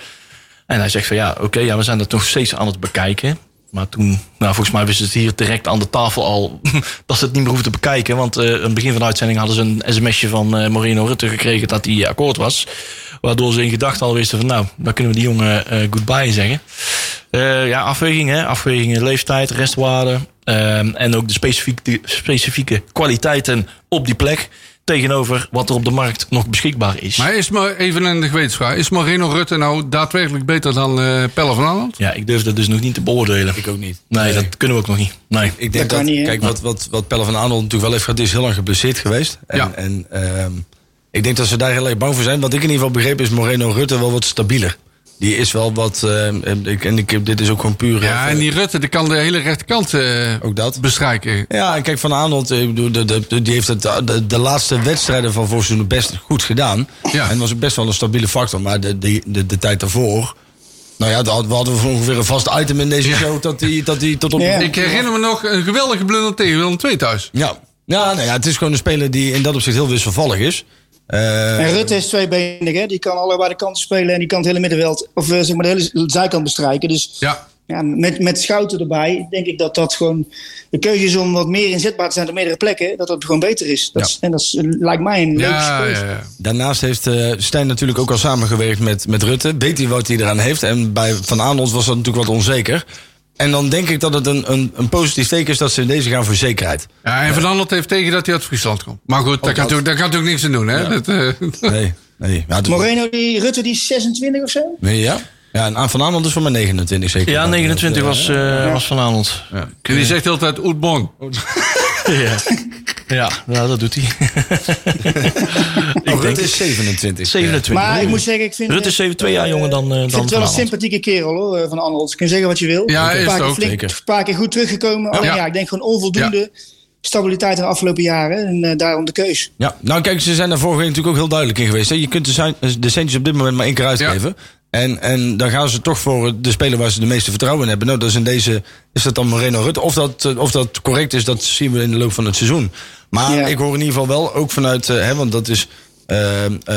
En hij zegt van ja, oké, ja, we zijn dat nog steeds aan het bekijken. Maar toen, nou, volgens mij wisten ze het hier direct aan de tafel al [LAUGHS] dat ze het niet meer hoefden te bekijken. Want eh aan het begin van de uitzending hadden ze een sms'je van eh, Moreno Rutte gekregen dat hij akkoord was. Waardoor ze in gedachten al wisten van nou, dan kunnen we die jongen eh, goodbye zeggen. Eh, ja, afwegingen, afwegingen, leeftijd, restwaarde. ehm, en ook de specifieke, specifieke kwaliteiten op die plek. Tegenover wat er op de markt nog beschikbaar is. Maar is maar even een gewetensvraag. Is Moreno Rutte nou daadwerkelijk beter dan eh Pelle van Aanholt? Ja, ik durf dat dus nog niet te beoordelen. Ik ook niet. Nee, dat kunnen we ook nog niet. Nee. Ik denk Dat kan dat, niet, hè? kijk, wat, wat, wat Pelle van Aanholt natuurlijk wel heeft gehad, is heel lang geblesseerd geweest. En, Ja. en ehm, ik denk dat ze daar heel erg bang voor zijn. Wat ik in ieder geval begreep is Moreno Rutte wel wat stabieler. Die is wel wat, ehm, ik, en ik, dit is ook gewoon puur... Ja, eh, en die Rutte die kan de hele rechterkant eh Ook dat. bestrijken. Ja, en kijk, Van Aanholt, ik bedoel, de, de, de- die heeft het, de, de laatste wedstrijden van vorig seizoen best goed gedaan. Ja. En was best wel een stabiele factor. Maar de, de, de, de tijd daarvoor... Nou ja, we hadden we ongeveer een vast item in deze Ja. show... dat die, dat die tot op... Ja. Ik herinner me nog een geweldige blunder tegen Willem II thuis. Ja, ja, nou ja, het is gewoon een speler die in dat opzicht heel wisselvallig is. Eh, En Rutte is tweebenig, hè? Die kan allebei de kanten spelen en die kan het hele middenveld, of eh, zeg maar de hele zijkant bestrijken. Dus Ja. ja, met, met Schouten erbij denk ik dat dat gewoon de keuze is om wat meer inzetbaar te zijn op meerdere plekken. Dat dat gewoon beter is. Dat is en dat is, lijkt mij een leuke Ja, keuze. ja, ja. Daarnaast heeft eh Stijn natuurlijk ook al samengewerkt met, met Rutte. Weet hij wat hij eraan heeft. En bij Van Aanholt was dat natuurlijk wat onzeker. En dan denk ik dat het een, een, een positief teken is dat ze in deze gaan voor zekerheid. Ja, en Van Aanholt heeft tegen dat hij uit Friesland komt. Maar goed, daar kan, daar kan natuurlijk niks aan doen. Hè? Dat, eh, [LAUGHS] Nee, nee. Ja, het- Moreno, die, Rutte, die is 26 of zo? nee, ja. Ja, en aan Van is voor mij 29 zeker. Ja, 29 was, eh, was van Aanholt. en die zegt altijd Oetbon. [LAUGHS] Ja. [LAUGHS] Ja, nou, dat doet hij. [LAUGHS] Oh, Rutte is 27. 27. Maar ik moet zeggen, ik vind... Rutte is 7, 2 jaar jonger dan, eh, Ik dan vind het wel een sympathieke kerel hoor, eh, van Arnold. Je kunt zeggen wat je wil. Ja, een is paar het keer ook, flink, zeker. Een paar keer goed teruggekomen. Alleen Ja. ja. ik denk gewoon onvoldoende stabiliteit in de afgelopen jaren. En eh, daarom de keus. Ja, nou kijk, ze zijn daar vorige week natuurlijk ook heel duidelijk in geweest. Hè. Je kunt de, zijn- de centjes op dit moment maar één keer uitgeven. En, en dan gaan ze toch voor de speler waar ze de meeste vertrouwen in hebben. Nou, dat is in deze, is dat dan Moreno Rutte. Of dat, eh, of dat correct is, dat zien we in de loop van het seizoen. Maar Ja. ik hoor in ieder geval wel, ook vanuit, eh, hè, want dat is, eh,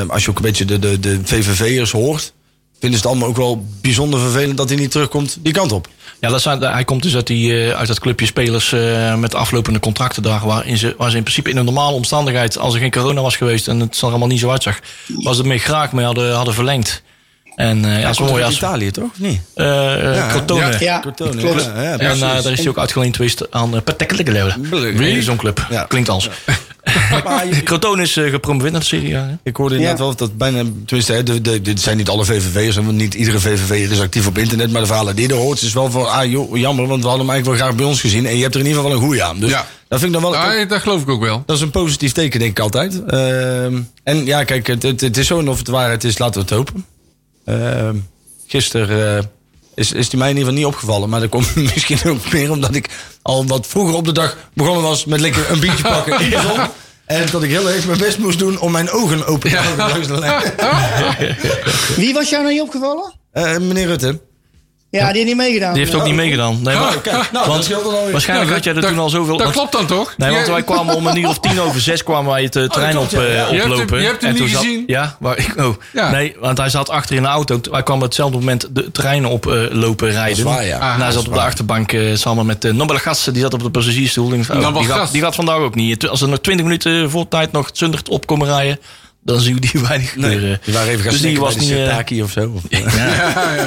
als je ook een beetje de, de, de VVV'ers hoort, vinden ze het allemaal ook wel bijzonder vervelend dat hij niet terugkomt die kant op. Ja, dat zijn, hij komt dus uit, die, uit dat clubje spelers eh, met aflopende contracten daar. Waarin ze, waar ze in principe in een normale omstandigheid, als er geen corona was geweest en het er allemaal niet zo uitzag, was het mee graag mee hadden, hadden verlengd. En eh ja, mooi uit als Italië, toch? Of niet? eh eh, Crotone. Ja. Klopt. ja, ja, En eh, daar is hij ook uitgeleend geweest aan uh, Wie? Wie? Zo'n club. Ja. Klinkt als. [LAUGHS] [LAUGHS] Crotone is eh, gepromoveerd naar de Serie A. hè? Ik hoorde inderdaad wel dat bijna, tenminste, hè, de, de, dit zijn niet alle VVV'ers, want niet iedere VVV'er is actief op internet, maar de verhalen die je er hoort is wel van, ah joh, jammer, want we hadden hem eigenlijk wel graag bij ons gezien en je hebt er in ieder geval wel een goeie aan. Dus Ja. dat vind ik dan wel, Ja, dat geloof ik ook wel. dat is een positief teken denk ik altijd. Ehm, en ja, kijk, het, het, het is zo en of het waarheid is, laten we het hopen. Ehm gisteren eh, is, is die mij in ieder geval niet opgevallen, maar dat komt [LAUGHS] misschien ook meer omdat ik al wat vroeger op de dag begonnen was met lekker een biertje pakken in de [LAUGHS] zon. En dat ik heel erg mijn best moest doen om mijn ogen open te houden. Wie was jou nou niet opgevallen? Eh, meneer Rutte. Ja, die heeft niet meegedaan. Die heeft ook niet meegedaan. Nee, maar, Oh, kijk, nou, dat alweer. waarschijnlijk had jij er toen al zoveel... Dat want- klopt dan toch? Nee, want wij kwamen om een uur of tien [LAUGHS] over zes kwamen wij het eh, terrein op, ja. eh, Je hebt hem- oplopen. je hebt hem En toen niet zat- gezien? Ja, waar ik, oh. Ja. Nee, want hij zat achter in de auto. Wij kwamen op hetzelfde moment de terrein op eh, lopen rijden. waar, ja. En hij Ah, zat op de achterbank eh, samen met uh, Nobele Gassen. Die zat op de passagiersstoel. Oh, die, gaat, die gaat vandaag ook niet. Als er nog twintig minuten voor tijd nog Zundert op komen rijden... dan zien we die weinig gebeuren. Die waren even gaan dus die was niet... eh, Sirtaki of zo. [LAUGHS] Of,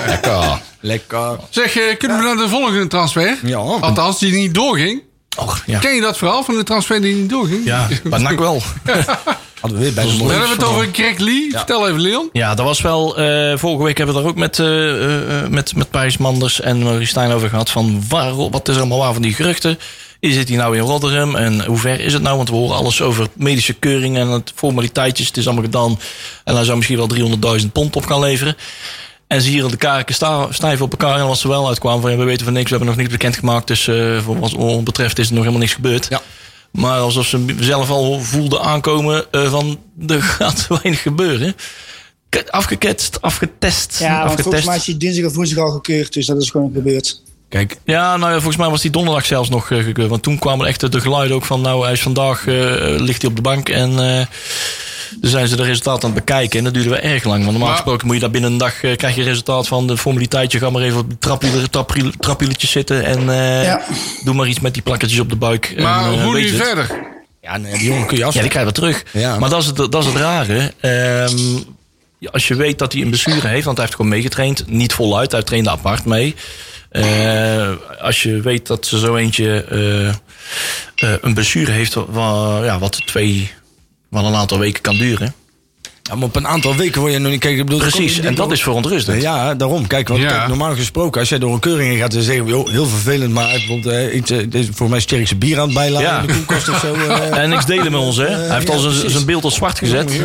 lekker. Lekker. Zeg, eh, kunnen we naar de volgende transfer? Ja. Althans, die niet doorging. Och, ja. Ken je dat verhaal van de transfer die niet doorging? Ja, [LAUGHS] maar nak wel. [LAUGHS] Hadden we weer bij de Dan hebben we het over Greg Lee. Vertel even, Leon. Ja, dat was wel. eh, vorige week hebben we er ook met, eh eh, eh, met, met Pijs Manders en Marie Stijn over gehad. Van waar, wat is er allemaal waar van die geruchten? Is het hier nou in Rotterdam? En hoe ver is het nou? Want we horen alles over medische keuring en het formaliteitjes. Het is allemaal gedaan. En hij zou misschien wel 300.000 pond op gaan leveren. En ze hier de kaken stijf op elkaar. En als ze wel uitkwamen van ja, we weten van niks, we hebben nog niks bekendgemaakt. Dus eh, voor wat ons betreft is er nog helemaal niks gebeurd. Ja. Maar alsof ze zelf al voelden aankomen eh, van er gaat [LAUGHS] weinig gebeuren. Ke- Afgeketst, afgetest. Ja, want afgetest. volgens mij is hij dinsdag of woensdag al gekeurd. Dus dat is gewoon gebeurd. Kijk, Ja, nou ja, volgens mij was die donderdag zelfs nog eh, gekeurd. Want toen kwamen echt de geluiden ook van... nou, hij is vandaag, eh, ligt hij op de bank en... eh, Dus zijn ze de resultaten aan het bekijken. En dat duurde wel erg lang. Want normaal Maar- gesproken moet je daar binnen een dag... eh, krijg je resultaat van de formaliteit. Je gaat maar even op trapwieletjes zitten. En eh, Ja. doe maar iets met die plakketjes op de buik. Maar en, hoe nu je verder? Ja, nee, die jongen kun je af. Ja, die krijgt wel terug. Ja. Maar dat is het, dat is het rare. Ehm, ja, als je weet dat hij een blessure heeft, want hij heeft gewoon meegetraind. Niet voluit, hij trainde apart mee. Eh, als je weet dat ze zo eentje eh, eh, een blessure heeft, wa- ja, wat twee, wat een aantal weken kan duren. Ja, maar op een aantal weken word je nog niet... Kijk, ik bedoel, dan Precies, en dat door- is verontrustend. Ja, daarom. Kijk, want Ja. kijk, normaal gesproken, als jij door een keuring gaat en zeggen, joh, heel vervelend, maar bijvoorbeeld, eh, iets, eh, voor mij is Sterkse bier aan het bijladen Ja. in de koelkast of zo. eh. [LAUGHS] En niks delen met ons, hè? Hij heeft al zijn- beeld op zwart gezet. [LAUGHS]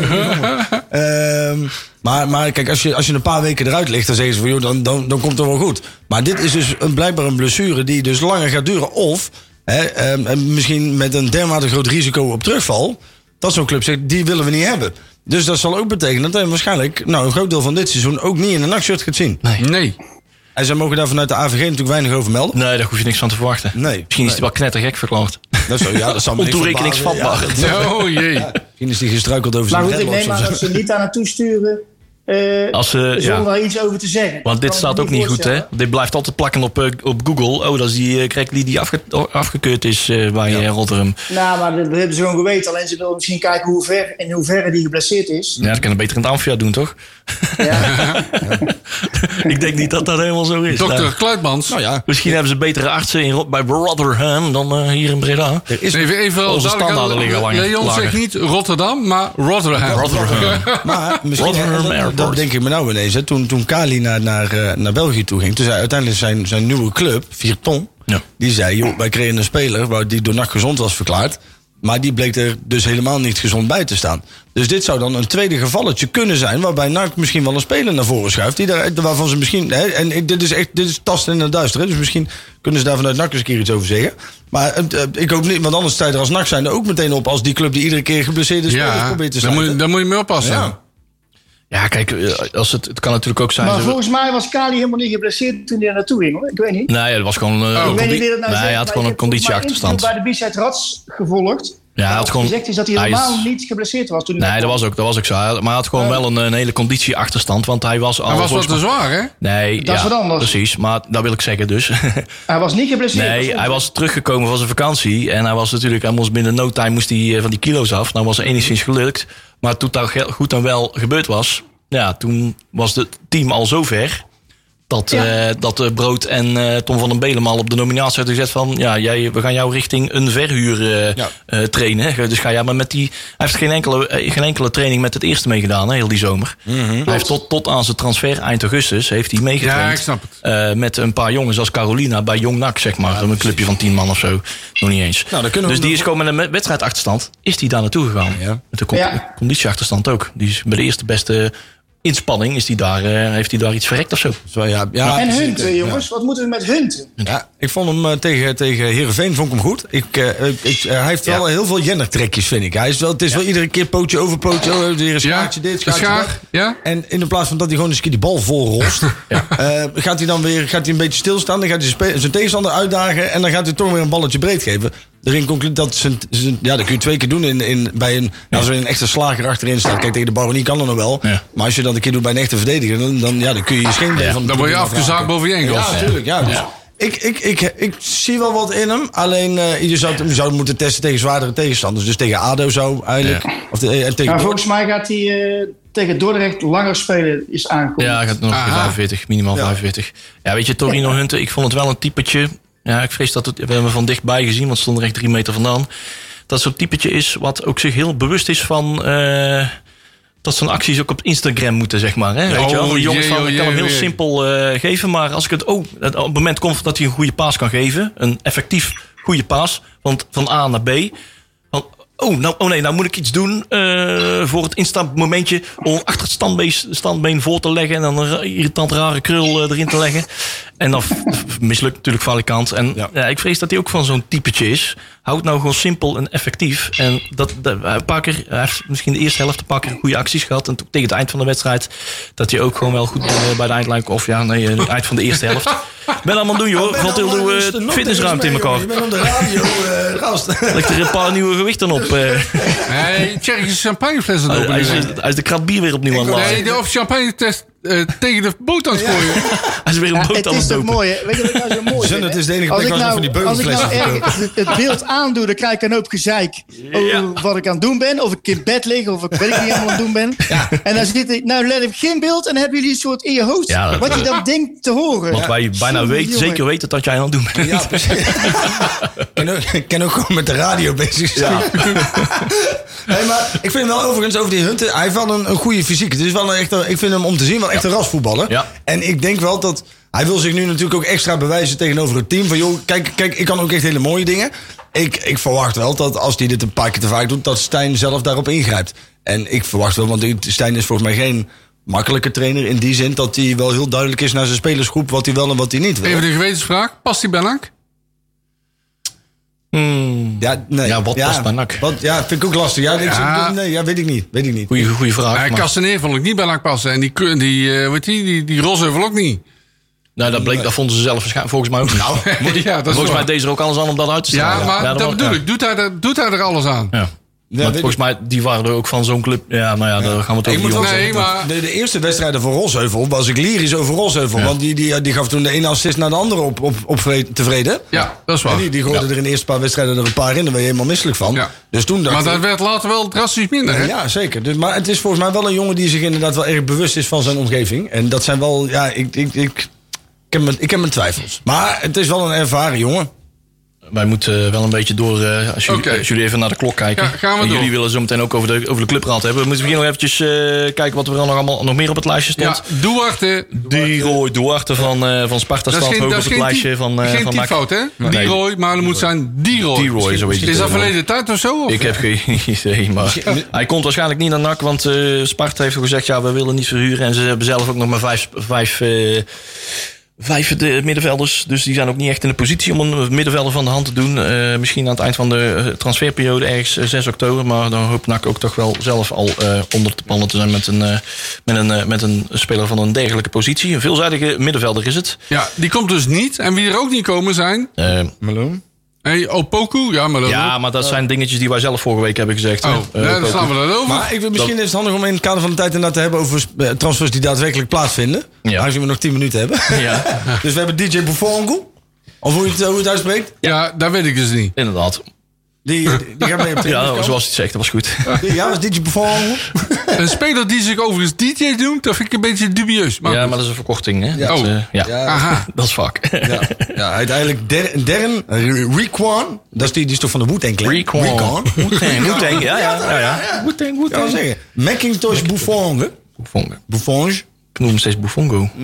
Ehm, maar, maar kijk, als je, als je een paar weken eruit ligt, dan zeggen ze van, joh, dan, dan, dan komt het wel goed. Maar dit is dus een, blijkbaar een blessure die dus langer gaat duren. Of hè, ehm, en misschien met een dermate groot risico op terugval, dat zo'n club zegt, die willen we niet hebben. Dus dat zal ook betekenen dat hij waarschijnlijk nou, een groot deel van dit seizoen ook niet in een nachtshirt gaat zien. Nee. En zij mogen daar vanuit de AVG natuurlijk weinig over melden. Nee, daar hoef je niks van te verwachten. Nee. Misschien is hij wel knettergek verklaard. Dat, zou, ja, dat zal [LAUGHS] Ontoerekeningsvatbaar. Ja, [LAUGHS] Oh jee. misschien is hij gestruikeld over Maar zijn goed, ik neem aan zo. dat ze niet daar naartoe sturen. Eh, Als ze, ja. zonder daar iets over te zeggen. Want dit staat ook niet goed, hè? Dit blijft altijd plakken op, eh, op Google. Oh, dat is die uh, Craig Lee die afge afgekeurd is eh, bij Rotterdam. Nou, maar dat hebben ze gewoon geweten. Alleen ze willen misschien kijken hoe ver, in hoeverre die geblesseerd is. Ja, dat kan beter in het Amphia doen, toch? Ja. [LAUGHS] Ik denk niet dat dat helemaal zo is. Dokter Nou, Kluitmans. Nou ja, misschien hebben ze betere artsen in, bij Rotherham dan eh, hier in Breda. er is Even, even Onze standaarden liggen langer- Leon zegt niet Rotterdam, maar Rotterdam. Rotterdam. [LAUGHS] Maar misschien, Rotterdam dat- denk ik me nou ineens. Hè. Toen, toen Kali naar, naar, eh, naar België toe ging, toen zei uiteindelijk zijn, zijn nieuwe club, Vierton, Ja. die zei, joh, wij kregen een speler waar die door nacht gezond was verklaard. Maar die bleek er dus helemaal niet gezond bij te staan. Dus dit zou dan een tweede gevalletje kunnen zijn... waarbij NAC misschien wel een speler naar voren schuift... Die daar, waarvan ze misschien... Hè, en dit is echt dit is tasten in het duister. Hè, dus misschien kunnen ze daar vanuit NAC eens een keer iets over zeggen. Maar eh, eh, ik hoop niet... Want anders sta je er als NAC zijn er ook meteen op... als die club die iedere keer geblesseerde spelers Ja, probeert te daar moet, daar moet je mee oppassen. Ja. Ja, kijk, eh, als het, het kan natuurlijk ook zijn... Maar volgens mij was Kali helemaal niet geblesseerd toen hij er naartoe ging. Hoor. Ik weet niet. Nee, dat was gewoon... eh, ik een weet niet condi- wie dat nou nee, hij had gewoon een conditieachterstand. bij de B-side Rats gevolgd. Ja, hij had Wat gewoon... gezegd is dat hij hij helemaal is- niet geblesseerd was toen hij Nee, dat was ook, dat was ook zo. Maar hij had gewoon wel een, een hele conditieachterstand. Want hij was al... Hij was wat te zwaar, hè? Nee, Dat is ja, wat anders. Precies, maar dat wil ik zeggen dus. [LAUGHS] Hij was niet geblesseerd. Nee, hij is- was teruggekomen van zijn vakantie. En hij was natuurlijk, hij moest binnen no time moest hij eh, van die kilo's af. Nou was het enigszins gelukt. Maar toen dat goed en wel gebeurd was, ja, toen was het team al zo ver. Dat, Ja. eh, dat eh, Brood en eh, Tom van den Belen al op de nominatie hadden gezet van... ja, jij, we gaan jou richting een verhuur eh, Ja. eh, trainen. Dus ga jij maar met die... Hij heeft geen enkele, geen enkele training met het eerste meegedaan, hè, heel die zomer. Hij heeft tot, tot aan zijn transfer eind augustus heeft hij meegetraind. Ja, ik snap het. Eh, met een paar jongens als Carolina bij Jong NAC, zeg maar. een clubje van tien man of zo. Nog niet eens. Nou, dan kunnen we dus die nog- is gewoon met een wedstrijdachterstand. Is die daar naartoe gegaan. Ja. Met een con- Ja. conditieachterstand ook. Die is bij de eerste beste inspanning is die daar, eh, heeft hij daar iets verrekt of zo. Zo, ja, ja, En. Hunten, jongens. Wat moeten we met Hunten? Ja, ik vond hem eh, tegen, tegen Heerenveen vond ik hem goed. Ik, eh, ik, hij heeft wel heel veel jennertrekjes, vind ik. Hij is wel, het is wel iedere keer pootje over pootje. Oh, weer een Ja, schaartje dit, schaartje schaar, dat. ja. En in de plaats van dat hij gewoon eens een keer die bal vol rost... [LAUGHS] eh, gaat hij dan weer gaat hij een beetje stilstaan. Dan gaat hij zijn tegenstander uitdagen. En dan gaat hij toch weer een balletje breed geven. Erin concludeert dat zijn- ja, dat kun je twee keer doen in, in, bij een, als er een echte slager achterin staat. Kijk, tegen de baronie kan dat nog wel. Ja. Maar als je dat een keer doet bij een echte verdediger, dan, dan, ja, dan kun je je scheenbeen Ja, van de Dan word je afgezaagd boven je enkels. Ja, natuurlijk. Ja, dus Ik, ik, ik, ik zie wel wat in hem. Alleen eh, je zou, het- je zou moeten testen tegen zwaardere tegenstanders. Dus tegen ADO zou eigenlijk. Of de, eh, tegen Maar volgens mij gaat hij eh, tegen Dordrecht langer spelen, is aangekondigd. Ja, hij gaat nog Aha. 45, minimaal Ja. 45. Ja, weet je, Torino Hunten, ik vond het wel een typetje. Ja, ik vrees dat het, we hebben hem van dichtbij gezien, want het stond er echt drie meter vandaan. Dat zo'n typetje is wat ook zich heel bewust is van. eh, dat zijn acties ook op Instagram moeten, zeg maar. Hè? Weet je wel? Oh, De jongens van, ik kan jee, hem heel simpel eh, geven, maar als ik het ook op het moment komt dat hij een goede paas kan geven, een effectief goede paas, want van A naar B. Oh, nou, oh nee, nou moet ik iets doen eh, voor het instapmomentje om achter het standbeen, standbeen voor te leggen en dan een irritant rare krul eh, erin te leggen. En dan mislukt natuurlijk valikant. En ja. Ja. ik vrees dat hij ook van zo'n typetje is. Houd nou gewoon simpel en effectief. En dat, een paar keer, hij heeft misschien de eerste helft een paar keer goede acties gehad. En tegen het eind van de wedstrijd, dat hij ook gewoon wel goed eh, bij de eindlijn, of ja, nee, eh, het eind van de eerste helft. [LAUGHS] Ben allemaal doen, joh. Valt heel de eh, fitnessruimte in elkaar. Je bent op de radio, eh gast. [LAUGHS] Ligt er een paar nieuwe gewichten op. op... eh, Nee, Tsjechische champagnefles aan het hij, is, openen. hij is de krat bier weer opnieuw aan het Nee, of champagne eh, tegen de boot aan het gooien. [LAUGHS] Hij is weer een boot aan het dopen. mooi, hè? Weet je wat ik nou zo mooi Zun, het is de enige Als plek ik waar ze van nou, die als ik nou beugelflessen het, beeld aandoe, dan krijg ik een hoop gezeik over wat ik aan het doen ben. Of ik in bed lig, of ik weet ik niet helemaal aan het doen ben. En dan zit ik, nou let ik geen beeld en dan hebben jullie een soort in je hoofd wat je dan denkt te horen. Want wij bijna jongen. zeker weten dat jij aan het doen bent. Ja, precies. [LAUGHS] kan, ook, kan ook gewoon met de radio bezig zijn. [LAUGHS] nee, maar ik vind hem wel overigens over die Hunten. Hij heeft wel een, een goede fysiek. Het is wel een echte, ik vind hem om te zien wel echt een rasvoetballer. Ja. En ik denk wel dat hij wil zich nu natuurlijk ook extra bewijzen tegenover het team. Van joh, kijk, kijk ik kan ook echt hele mooie dingen. Ik, ik verwacht wel dat als hij dit een paar keer te vaak doet, dat Stijn zelf daarop ingrijpt. En ik verwacht wel, want Stijn is volgens mij geen makkelijke trainer in die zin dat hij wel heel duidelijk is naar zijn spelersgroep wat hij wel en wat hij niet wil. Even de gewetensvraag. Past die bij NAC? Ja, nee. Ja, wat past bij NAC? Wat, ja, vind ik ook lastig. Ja, nee, ja, weet ik niet. Weet ik niet. Goeie, goeie vraag. Ja, Castaneer vond ik niet bij NAC passen. En die, die, eh, weet die, die, die Rosheuvel ook niet. nou, dat, bleek, dat vonden ze zelf waarschijnlijk volgens mij ook. Nou, [LAUGHS] ja, dat is volgens mij deed ze er ook alles aan om dat uit te stellen. Ja, maar dat bedoel ik. Doet hij, er, doet hij er alles aan? Ja. Maar volgens mij, die waren er ook van zo'n club. Ja, nou ja, daar gaan we het Ik over jongens Nee, maar- de, de eerste wedstrijden voor Rosheuvel was ik lyrisch over Rosheuvel. Want die, die, die gaf toen de ene assist naar de andere op, op, op vre- tevreden. Ja, dat is En waar. die, die gooide er in de eerste paar wedstrijden er een paar in. Daar ben je helemaal misselijk van. Ja. Dus toen dacht Maar dat ik... werd later wel drastisch minder, hè? Ja, zeker. Dus, maar het is volgens mij wel een jongen die zich inderdaad wel erg bewust is van zijn omgeving. En dat zijn wel, ja, ik, ik, ik, ik, heb, mijn, ik heb mijn twijfels. Maar het is wel een ervaren jongen. Wij moeten wel een beetje door, eh, als, jullie, als jullie even naar de klok kijken. Ja, gaan we En door. jullie willen zo meteen ook over de, over de clubraad hebben. We moeten hier nog eventjes eh, kijken wat er dan nog, allemaal, nog meer op het lijstje Ja, stond. Duarte. Die Roy Duarte van, eh, van Sparta Dat is staat hoog op het lijstje van, eh geen van typfout, hè? Nee. Die Roy, maar het moet zijn die Roy. Die Roy, zo is het. Is dat verleden tijd of zo? Of? Ik heb geen [LAUGHS] idee, maar [LAUGHS] hij komt waarschijnlijk niet naar NAC, want eh Sparta heeft al gezegd, ja, we willen niet verhuren. En ze hebben zelf ook nog maar vijf, vijf, eh, vijf de middenvelders, dus die zijn ook niet echt in de positie om een middenvelder van de hand te doen. Eh, misschien aan het eind van de eh, transferperiode, ergens eh, 6 oktober, maar dan hoopt NAC ook toch wel zelf al eh, onder de pannen te zijn met een, eh, met, een, eh, met een speler van een dergelijke positie. Een veelzijdige middenvelder is het. Ja, die komt dus niet. En wie er ook niet komen zijn... Eh, Hey, Opoku? Ja, maar, ja, maar dat zijn dingetjes die wij zelf vorige week hebben gezegd. Oh, hè. Eh, ook- dan slaan we dat over. Maar ik, vind- misschien is het handig om in het kader van de tijd inderdaad te hebben over eh, transfers die daadwerkelijk plaatsvinden. Ja. Aangezien we nog 10 minuten hebben. [LAUGHS] Ja, [LAUGHS] dus we hebben DJ Buffon. Of hoe je het, hoe je het uitspreekt. ja, dat weet ik dus niet. inderdaad. Die, die gaat mee op [LAUGHS] Ja, trainingskamp. zoals hij het zegt, dat was goed. Ja, was DJ Buffon. [LAUGHS] Een speler die zich overigens DJ noemt, dat vind ik een beetje dubieus. Maar Ja, maar dat is een verkorting, hè? Ja. Dat, Oh. eh, ja. Ja. Aha. [LAUGHS] dat is vak. Ja, ja uiteindelijk Darren Requan. Dat is die, die is toch van de Wu-Tang Clan? Recon. Wu-Tang, Wu-Tang, ja, ja, ja, ja. Wu-Tang, Ja, Wu-Tang. zeggen. Macintosh Buffon. Buffon. Buffon. Ik noem hem steeds Buffongo. [LAUGHS]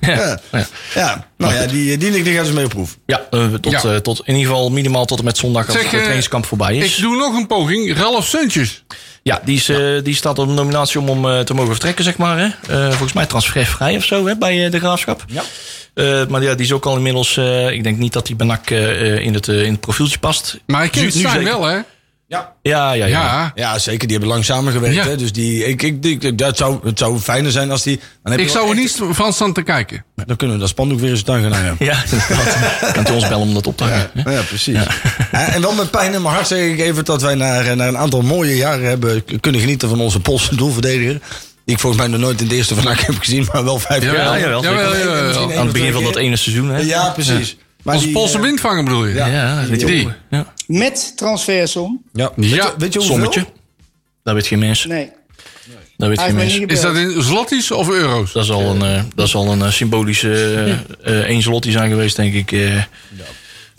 Ja. Ja. ja, nou ja, die, die, die gaan ze mee op proef. Ja, eh, tot, Ja. eh, tot in ieder geval minimaal tot en met zondag als Zeg, het eh, trainingskamp voorbij is. Ik doe nog een poging. Ralf Suntjes. Ja, die, is, eh, die staat op de nominatie om, om eh, te mogen vertrekken, zeg maar. Hè? Eh, volgens mij transfervrij of zo hè, bij eh, de Graafschap. Ja. Eh, maar ja, die is ook al inmiddels... eh, ik denk niet dat die bij NAC eh, in, het, eh, in het profieltje past. Maar ik ken Nu- nu zeker. wel, hè? Ja. Ja, ja, ja. Ja. Ja, zeker. Die hebben lang samengewerkt. Ja. Hè? Dus die, ik, ik, ik, dat zou, het zou fijner zijn als die... Dan heb je Ik zou er echt- niet van staan te kijken. Dan kunnen we dat spandoek weer eens tuin gaan hangen. Ja. [LAUGHS] Kan ons bellen om dat op te hangen. Ja, precies. [LAUGHS] En wel met pijn in mijn hart zeg ik even dat wij na, na een aantal mooie jaren hebben kunnen genieten van onze Poolse doelverdediger. Die ik volgens mij nog nooit in de eerste vandaag heb gezien, maar wel vijf jaar. Ja, jawel, jawel, jawel. Aan het begin van dat ene seizoen, hè? Ja, precies. Maar Als die, Poolse windvanger bedoel je? ja. Ja, weet je Die. wel. Ja. Met transfersom. Ja. Weet, Ja, je, weet je hoeveel? Sommetje. Dat weet geen mens. Nee, Dat weet geen mens. Is dat in zlotties of euro's? Dat zal een, eh, dat zal een eh, symbolische [LAUGHS] één zloty zijn geweest, denk ik. eh.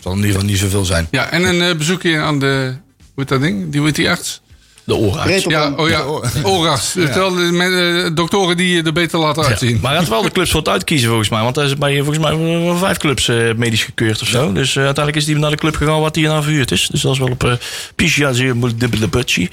zal in ieder geval niet zoveel zijn. Ja, en een eh, bezoekje aan de... Hoe heet dat ding? Die hoe heet die arts? De op Ja, oh ja, oorarts. Terwijl de met, eh, doktoren die je er beter laten uitzien. Maar hij had wel de clubs voor het uitkiezen volgens mij. Want hij is bij volgens mij wel vijf clubs eh, medisch gekeurd of zo. Dus eh, uiteindelijk is hij naar de club gegaan wat hij naar verhuurd is. Dus dat is wel op uh, dubbele butchie.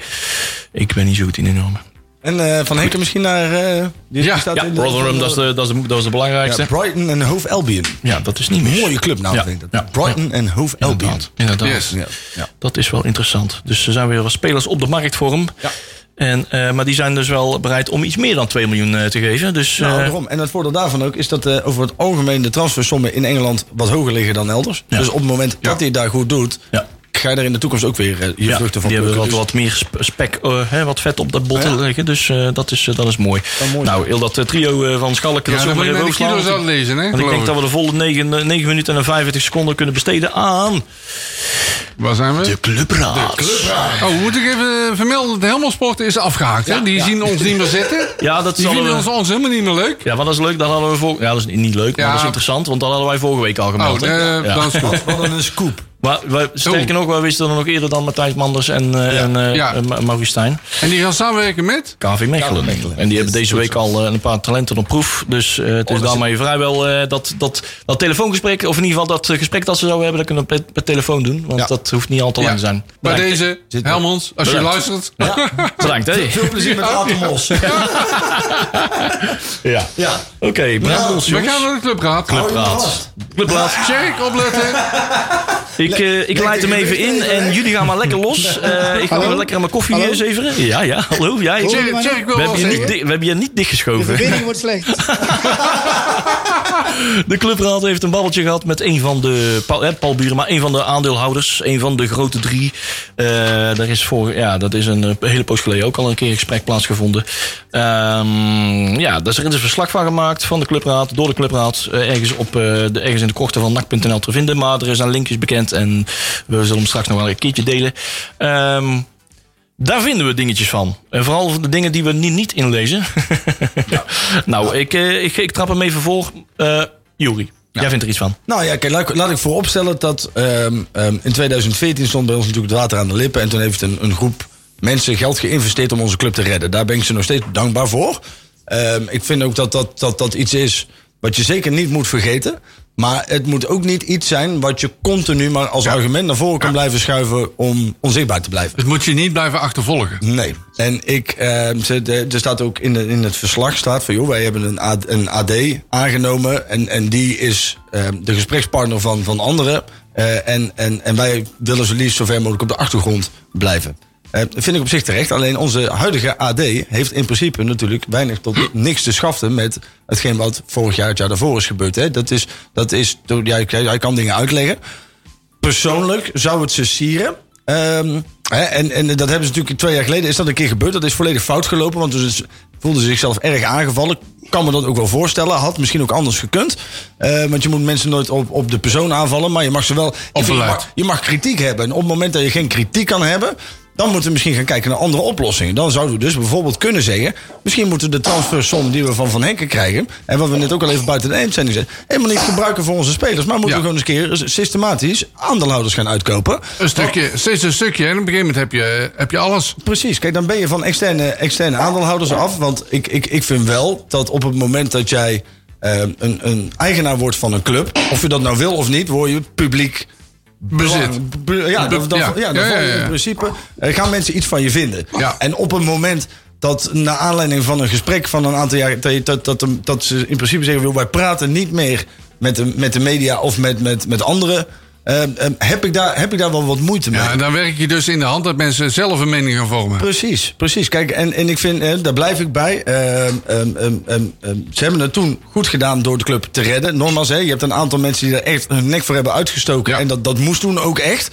Ik ben niet zo goed in de. En eh, Van Henken misschien naar... eh, die Ja, staat Ja, in de- Rotherham, dat is de, dat is de, dat is de belangrijkste. Ja, Brighton en Hove Albion. Ja, dat is niet mis. Mooie club nou, Ja, vind ik dat. Brighton en Hove Albion. Inderdaad. Yes. Ja. Dat is wel interessant. Dus er zijn weer wat spelers op de markt voor hem. Ja. En, eh, maar die zijn dus wel bereid om iets meer dan 2 miljoen te geven. Dus Nou, daarom. En het voordeel daarvan ook is dat over het algemeen de transfersommen in Engeland wat hoger liggen dan elders. Ja. Dus op het moment dat hij daar goed doet, ja. Ga je er in de toekomst ook weer eh, je Ja, vruchten van die hebben wat, wat meer sp- spek, eh, hè, wat vet op dat bot Ja. liggen. Dus eh, dat, is, dat is mooi. mooi. Nou, heel dat trio eh, van Schalke, dat zullen we even de overslaan. uitlezen, hè? Want ik denk dat we de volle 9, 9 minuten en 45 seconden kunnen besteden aan Waar zijn we? de clubraad. Oh, moet ik even vermelden, de Helmelsport is afgehaakt. hè? Die zien ons niet meer zitten. [LAUGHS] Ja, dat Die vinden we- ons, ons helemaal niet meer leuk. Ja, maar dat is leuk. Dat hadden we voor... Ja, dat is niet leuk, maar Ja. dat is interessant. Want dat hadden wij vorige week al Oh, gemeld. Ja. dan is goed. [LAUGHS] Wat een scoop. Maar we, sterker nog, wij wisten er nog eerder dan Matthijs Manders en, eh en eh, Ja. en Stijn. En die gaan samenwerken met? KV Mechelen. Mechelen. En die hebben deze week al eh, een paar talenten op proef. Dus eh, het is dat daarmee vrijwel eh, dat, dat, dat telefoongesprek, of in ieder geval dat gesprek dat ze zouden hebben, dat kunnen we per, per telefoon doen. Want Ja. dat hoeft niet al te lang te zijn. Bij Bedankt. deze, Zit- Helmond, als je luistert. Bedankt, hè? Veel plezier met Atemos. Ja. Ja. Oké, ons, We gaan naar de clubraad. Clubraad. Clubraad. Check, opletten. Ik, eh, ik leid hem even in en jullie gaan maar lekker los. [LAUGHS] Eh, ik ga weer lekker aan mijn koffie Hallo? zeveren. Ja, ja, hallo. Ja, ik- ik we, wel hebben je niet, we hebben je niet De dichtgeschoven. verbinding wordt slecht. [LAUGHS] [LAUGHS] De clubraad heeft een babbeltje gehad met een van de, Paul, Buren, maar een van de aandeelhouders. Een van de grote drie. Eh daar is voor, ja, dat is een hele poos geleden ook al een keer gesprek plaatsgevonden. Ehm, ja, daar is er een verslag van gemaakt van de clubraad, door de clubraad. eh, ergens, op, eh, de, ergens in de korte van nak.nl te vinden. Maar er is een linkjes bekend en we zullen hem straks nog wel een keertje delen. Ehm, daar vinden we dingetjes van. En vooral de dingen die we niet, niet inlezen. [LAUGHS] nou, ik, eh, ik, ik trap hem even voor. Eh Juri, jij vindt er iets van. Nou ja, kijk, laat, laat ik vooropstellen dat ehm, ehm, in 2014 stond bij ons natuurlijk het water aan de lippen. En toen heeft een, een groep mensen geld geïnvesteerd om onze club te redden. Daar ben ik ze nog steeds dankbaar voor. Ehm, ik vind ook dat dat, dat dat iets is wat je zeker niet moet vergeten. Maar het moet ook niet iets zijn wat je continu maar als argument naar voren kan blijven schuiven om onzichtbaar te blijven. Dus moet je niet blijven achtervolgen. Nee. En ik, ehm, er staat ook in, de, in het verslag staat van, joh, wij hebben een, AD, een AD aangenomen en, en die is ehm, de gesprekspartner van, van anderen. Eh, en, en, en wij willen zo liefst zo ver mogelijk op de achtergrond blijven. Dat vind ik op zich terecht. Alleen onze huidige AD heeft in principe natuurlijk weinig tot [CLEARS THROAT] niks te schaften met hetgeen wat vorig jaar, het jaar daarvoor is gebeurd. Hè. Dat is, dat is, jij, jij kan dingen uitleggen persoonlijk zou het ze sieren. Ehm, hè, en, en dat hebben ze natuurlijk twee jaar geleden is dat een keer gebeurd. Dat is volledig fout gelopen, want dus ze voelden zichzelf erg aangevallen. Kan me dat ook wel voorstellen. Had misschien ook anders gekund. Eh, want je moet mensen nooit op, op de persoon aanvallen. Maar je mag ze wel. Je mag, je mag kritiek hebben. En op het moment dat je geen kritiek kan hebben. Dan moeten we misschien gaan kijken naar andere oplossingen. Dan zouden we dus bijvoorbeeld kunnen zeggen... misschien moeten we de transfersom die we van Van Henken krijgen... en wat we net ook al even buiten de eindzending zeiden... helemaal niet gebruiken voor onze spelers. Maar moeten Ja. we gewoon eens een keer systematisch aandeelhouders gaan uitkopen. Een stukje, steeds een stukje. En op een gegeven moment heb je, heb je alles. Precies, kijk, dan ben je van externe, externe aandeelhouders af. Want ik, ik, ik vind wel dat op het moment dat jij eh, een, een eigenaar wordt van een club... of je dat nou wil of niet, word je publiek... Bezit. belang- ja, dan, dan, Ja. ja. dan Ja, val ja, je ja. in principe eh, gaan mensen iets van je vinden. Ja. En op het moment dat naar aanleiding van een gesprek van een aantal jaar... dat, dat, dat, dat ze in principe zeggen, "Wil, wij praten niet meer met de, met de media of met, met, met anderen... eh, eh, heb, ik daar, heb ik daar wel wat moeite mee. Ja, en dan werk je dus in de hand dat mensen zelf een mening gaan vormen. Precies, precies. Kijk, en, en ik vind, eh, daar blijf ik bij. ehm, ehm, ehm, ehm, ehm, ze hebben het toen goed gedaan door de club te redden. Nogmaals, hè, je hebt een aantal mensen die er echt hun nek voor hebben uitgestoken. Ja. En dat, dat moest toen ook echt.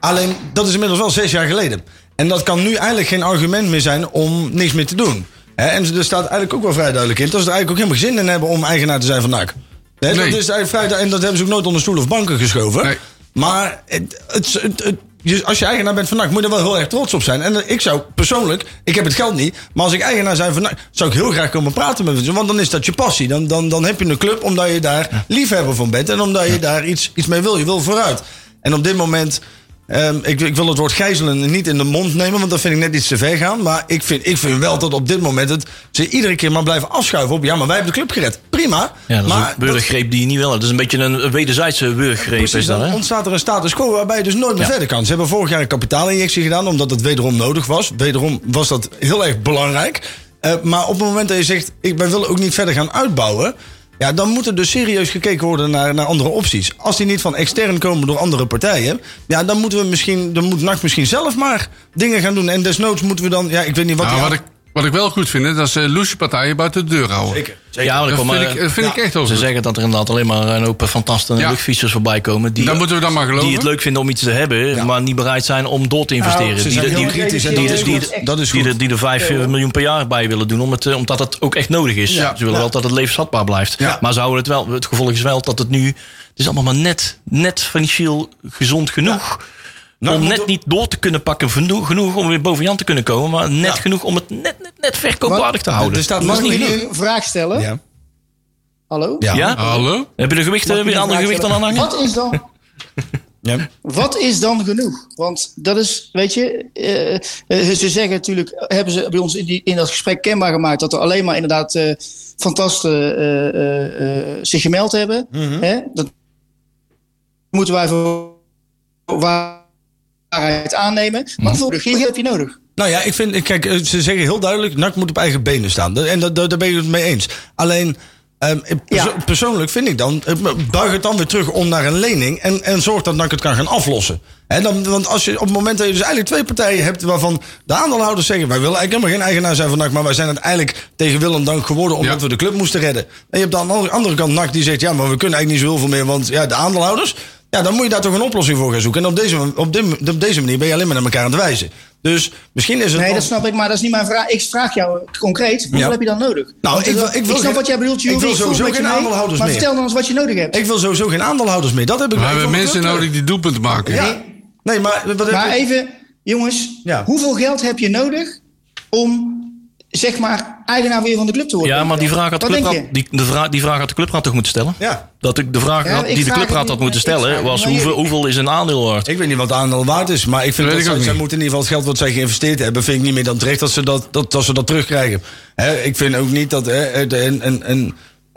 Alleen, dat is inmiddels wel zes jaar geleden. En dat kan nu eigenlijk geen argument meer zijn om niks meer te doen. En er staat eigenlijk ook wel vrij duidelijk in... dat ze er eigenlijk ook helemaal geen zin in hebben om eigenaar te zijn van NAC. Nee. Dat is eigenlijk vrij, du- en dat hebben ze ook nooit onder stoel of banken geschoven. Nee. Maar het, het, als je eigenaar bent van NAC, moet je er wel heel erg trots op zijn. En eh, ik zou persoonlijk, ik heb het geld niet, maar als ik eigenaar zijn van NAC, zou ik heel graag komen praten met ze. Want dan is dat je passie. Dan, dan, dan heb je een club omdat je daar liefhebber van bent en omdat je daar iets, iets mee wil. Je wil vooruit. En op dit moment, ehm, ik, ik wil het woord gijzelen niet in de mond nemen, want dat vind ik net iets te ver gaan. Maar ik vind, ik vind wel dat op dit moment het, ze iedere keer maar blijven afschuiven op, ja, maar wij hebben de club gered. Prima. Ja, dat is maar een burggreep die je niet wil. Het is een beetje een wederzijdse burggreep. Precies, is dat, hè? ontstaat er een status quo waarbij je dus nooit meer Ja. verder kan. Ze hebben vorig jaar een kapitaalinjectie gedaan, omdat het wederom nodig was. Wederom was dat heel erg belangrijk. Eh, maar op het moment dat je zegt, ik, wij willen ook niet verder gaan uitbouwen... Ja, dan moet er dus serieus gekeken worden naar, naar andere opties. Als die niet van extern komen door andere partijen... Ja, dan moeten we misschien, dan moet NAC misschien zelf maar dingen gaan doen. En desnoods moeten we dan, ja, ik weet niet wat... Nou, die- wat ik, Wat ik wel goed vind, is dat ze loesje partijen buiten de deur houden. Zeker. Ja, maar er Dat vind, ik, dat vind ik echt wel Ze goed. zeggen dat er inderdaad alleen maar een hoop fantastische Ja. luchtfietsers voorbij komen. Die, Dat moeten we dan maar geloven. die het leuk vinden om iets te hebben, maar niet bereid zijn om door te investeren. Nou, Ze die, zijn die, heel die, kritisch en die- dat is die- goed. Dat is die, goed. er- die er 5 miljoen per jaar bij willen doen, om het, eh, omdat het ook echt nodig is. Ja. Ze willen wel dat het levensvatbaar blijft. Ja. Maar ze houden het wel. Het gevolg is wel dat het nu. Het is allemaal maar net, net financieel gezond genoeg. Nou, om net niet door te kunnen pakken, genoeg, genoeg om weer boven Jan te kunnen komen, maar net Ja. genoeg om het net, net, net verkoopwaardig te houden. Mag dat is ik genoeg. een vraag stellen? Ja. Hallo? Ja. Ja? Hallo? Heb je de gewichten, Mag ik weer een andere vraag gewichten aan stellen? hangen? Wat is dan... [LAUGHS] Ja. Wat is dan genoeg? Want dat is, weet je, eh, eh, ze zeggen natuurlijk, hebben ze bij ons in, die, in dat gesprek kenbaar gemaakt dat er alleen maar inderdaad eh fantasten eh, eh, eh, zich gemeld hebben. Hè? Dat moeten wij voor waarheid aannemen. Maar voor de heb je nodig. Nou ja, ik vind, kijk, eh, ze zeggen heel duidelijk, NAC moet op eigen benen staan. En dat, dat- daar ben ik het mee eens. Alleen, ehm, perso- Ja. persoonlijk vind ik dan, eh, buig het dan weer terug om naar een lening en, en zorg dat NAC het kan gaan aflossen. Hè, dan, want als je op het moment dat je dus eigenlijk twee partijen hebt waarvan de aandeelhouders zeggen, wij willen eigenlijk helemaal geen eigenaar zijn van NAC, maar wij zijn uiteindelijk tegen wil en dank geworden omdat Ja. we de club moesten redden. En je hebt aan de andere- andere kant NAC die zegt, ja, maar we kunnen eigenlijk niet zo heel veel meer, want ja, de aandeelhouders, ja, dan moet je daar toch een oplossing voor gaan zoeken. En op deze, op, dit- op deze manier ben je alleen maar naar elkaar aan het wijzen. Dus misschien is het. Nee, dat snap ik, maar dat is niet mijn vraag. Ik vraag jou concreet, hoeveel Ja. heb je dan nodig? Nou, Want, ik wil- ik wil snap wat jij bedoelt, ik wil Jury. sowieso geen mee, aandeelhouders Maar meer. vertel dan eens wat je nodig hebt. Ik wil sowieso geen aandeelhouders meer. Dat heb ik We ik hebben mensen nodig die doelpunten maken. Ja. Nee, maar wat Maar even, jongens, Ja. hoeveel geld heb je nodig om, zeg maar, eigenaar weer van de club te worden? Ja, maar die vraag, had de clubraad, die, de vraag, die vraag had de clubraad toch moeten stellen? Ja. Dat ik de vraag Ja, had, ik die de clubraad had moeten stellen was hoeveel, hoeveel is een aandeel waard? Ik weet niet wat de aandeel waard is, maar ik vind Dat dat, ik zij, moeten in ieder geval het geld wat zij geïnvesteerd hebben, vind ik niet meer dan terecht dat ze dat, dat, dat, ze dat terugkrijgen. Hè, ik vind ook niet dat. Hè, het- en, en,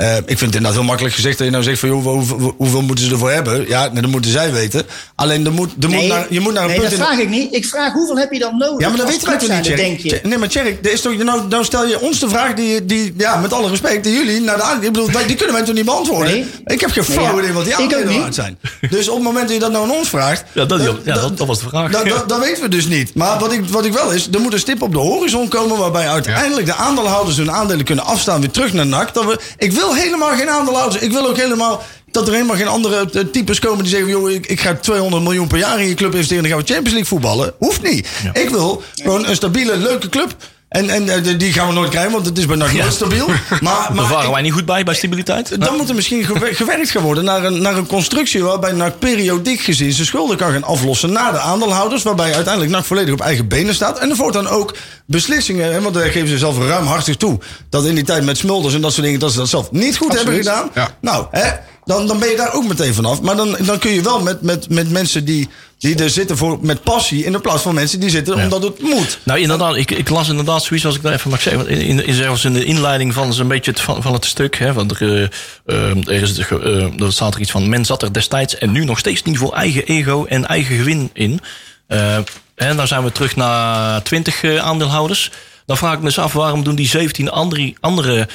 eh, ik vind het inderdaad heel makkelijk gezegd dat je nou zegt van joh, hoeveel, hoeveel moeten ze ervoor hebben? Ja, nee, dat moeten zij weten. Alleen er moet, er moet Nee, naar, je moet naar een nee punt dat in- vraag ik niet. Ik vraag hoeveel heb je dan nodig? Ja, maar dat weten wij toch niet, denk je. Nee, maar Tjerk, er is toch, nou, nou stel je ons de vraag die, die ja, met alle respect, die jullie naar de Ik bedoel, die kunnen wij toch niet beantwoorden? Nee. Ik heb geen Nee, flauw ja. idee wat die Ik ook aandelen waard zijn. Dus op het moment dat je dat nou aan ons vraagt... Ja, dat- ja, dat- dat was de vraag. dan- dan- Dat weten we dus niet. Maar wat ik, wat ik wel is, er moet een stip op de horizon komen... waarbij uiteindelijk de aandeelhouders hun aandelen kunnen afstaan... weer terug naar NAC. Dat we, ik wil helemaal geen aandeelhouders. Ik wil ook helemaal... Dat er helemaal geen andere eh, types komen die zeggen... Joh, ik, ik ga 200 miljoen per jaar in je club investeren... en dan gaan we Champions League voetballen. Hoeft niet. Ik wil gewoon een stabiele, leuke club... En, en eh, die gaan we nooit krijgen, want het is bij NAC nooit stabiel. [LAUGHS] Maar, Daar maar waren wij niet goed bij, bij stabiliteit. dan moet er misschien gewer- [LAUGHS] gewerkt gaan worden naar een, naar een constructie waarbij NAC periodiek gezien zijn schulden kan gaan aflossen naar de aandeelhouders. Waarbij uiteindelijk NAC volledig op eigen benen staat. En er voortaan ook beslissingen, hè, want daar geven ze zelf ruimhartig toe. Dat in die tijd met Smulders en dat soort dingen, dat ze dat zelf niet goed hebben gedaan. Ja. Nou, hè, dan, dan ben je daar ook meteen vanaf. Maar dan, dan kun je wel met, met, met mensen die, die er zitten voor, met passie in de plaats van mensen die zitten omdat het moet. Nou, inderdaad, ik, ik las inderdaad zoiets als ik daar even mag zeggen. In, in, in, zelfs in de inleiding van zo'n beetje het, van, van het stuk. Hè, want er, eh, er, is, eh, er staat er iets van. Men zat er destijds en nu nog steeds niet voor eigen ego en eigen gewin in. Eh, en dan zijn we terug naar 20 eh, aandeelhouders. Dan vraag ik me eens af waarom doen die 17 andere, andere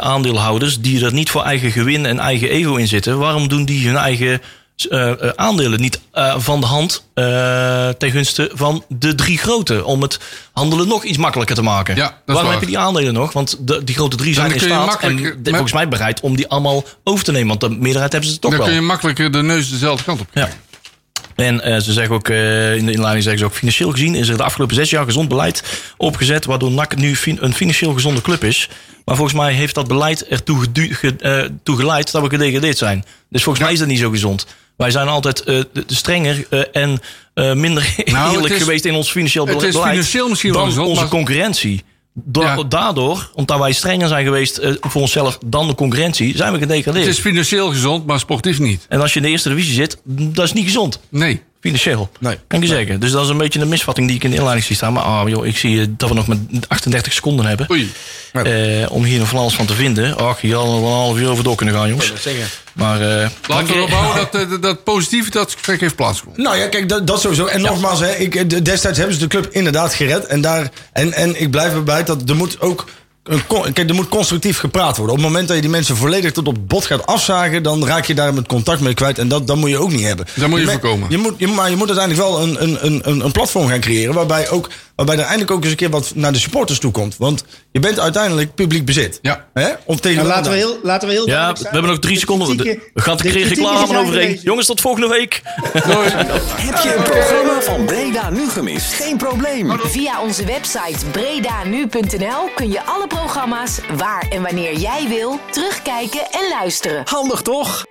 aandeelhouders. die er niet voor eigen gewin en eigen ego in zitten. waarom doen die hun eigen eh, eh, aandelen niet eh, van de hand eh ten gunste van de drie grote. Om het handelen nog iets makkelijker te maken. Ja, Waarom waar. heb je die aandelen nog? Want de, die grote drie zijn dan in staat en volgens mij bereid om die allemaal over te nemen. Want de meerderheid hebben ze toch Dan wel. kun je makkelijker de neus dezelfde kant op. Ja. En ze zeggen ook, in de inleiding zeggen ze ook, financieel gezien is er de afgelopen zes jaar gezond beleid opgezet, waardoor NAC nu fin- een financieel gezonde club is. Maar volgens mij heeft dat beleid ertoe ge- toe geleid dat we gedegradeerd zijn. Dus volgens mij is dat niet zo gezond. Wij zijn altijd eh, strenger eh, en eh, minder [LAUGHS] Nou, eerlijk is- geweest in ons financieel het bele- is beleid financieel misschien wel dan onze concurrentie. Ja. Daardoor, omdat wij strenger zijn geweest voor onszelf dan de concurrentie, zijn we gedegradeerd. Het is financieel gezond, maar sportief niet. En als je in de eerste divisie zit, dat is niet gezond. Nee. Financieel. Nee. Kan ik je zeggen. Dus dat is een beetje een misvatting die ik in de inleiding zie staan. Maar ah, joh, ik zie eh, dat we nog met 38 seconden hebben. Oei. eh, om hier nog van alles van te vinden. Ach, hier hadden we een half uur over door kunnen gaan, jongens. Maar, eh, Laten we erop houden dat, dat, dat positieve dat gesprek heeft plaatsgevonden. Nou ja, kijk, dat, dat sowieso. En nogmaals, hè, ik, de- destijds hebben ze de club inderdaad gered. En, daar, en, en ik blijf erbij dat er moet ook. Kijk, er moet constructief gepraat worden. Op het moment dat je die mensen volledig tot op bot gaat afzagen, dan raak je daar met contact mee kwijt. En dat, dat moet je ook niet hebben. Dat moet je me- voorkomen. Je moet, je, maar je moet uiteindelijk wel een, een, een- een platform gaan creëren. Waarbij ook Waarbij er eindelijk ook eens een keer wat naar de supporters toe komt. Want je bent uiteindelijk publiek bezit. Ja. Hè? Om tegen Nou, laten, we heel, laten we heel Ja, duidelijk we zijn. hebben nog drie De seconden. kritieke- We gaan de is reclame overheen. Jongens, tot volgende week. [LAUGHS] Heb je een programma van Breda nu gemist? Geen probleem. Via onze website bredanu.nl kun je alle programma's waar en wanneer jij wil terugkijken en luisteren. Handig toch?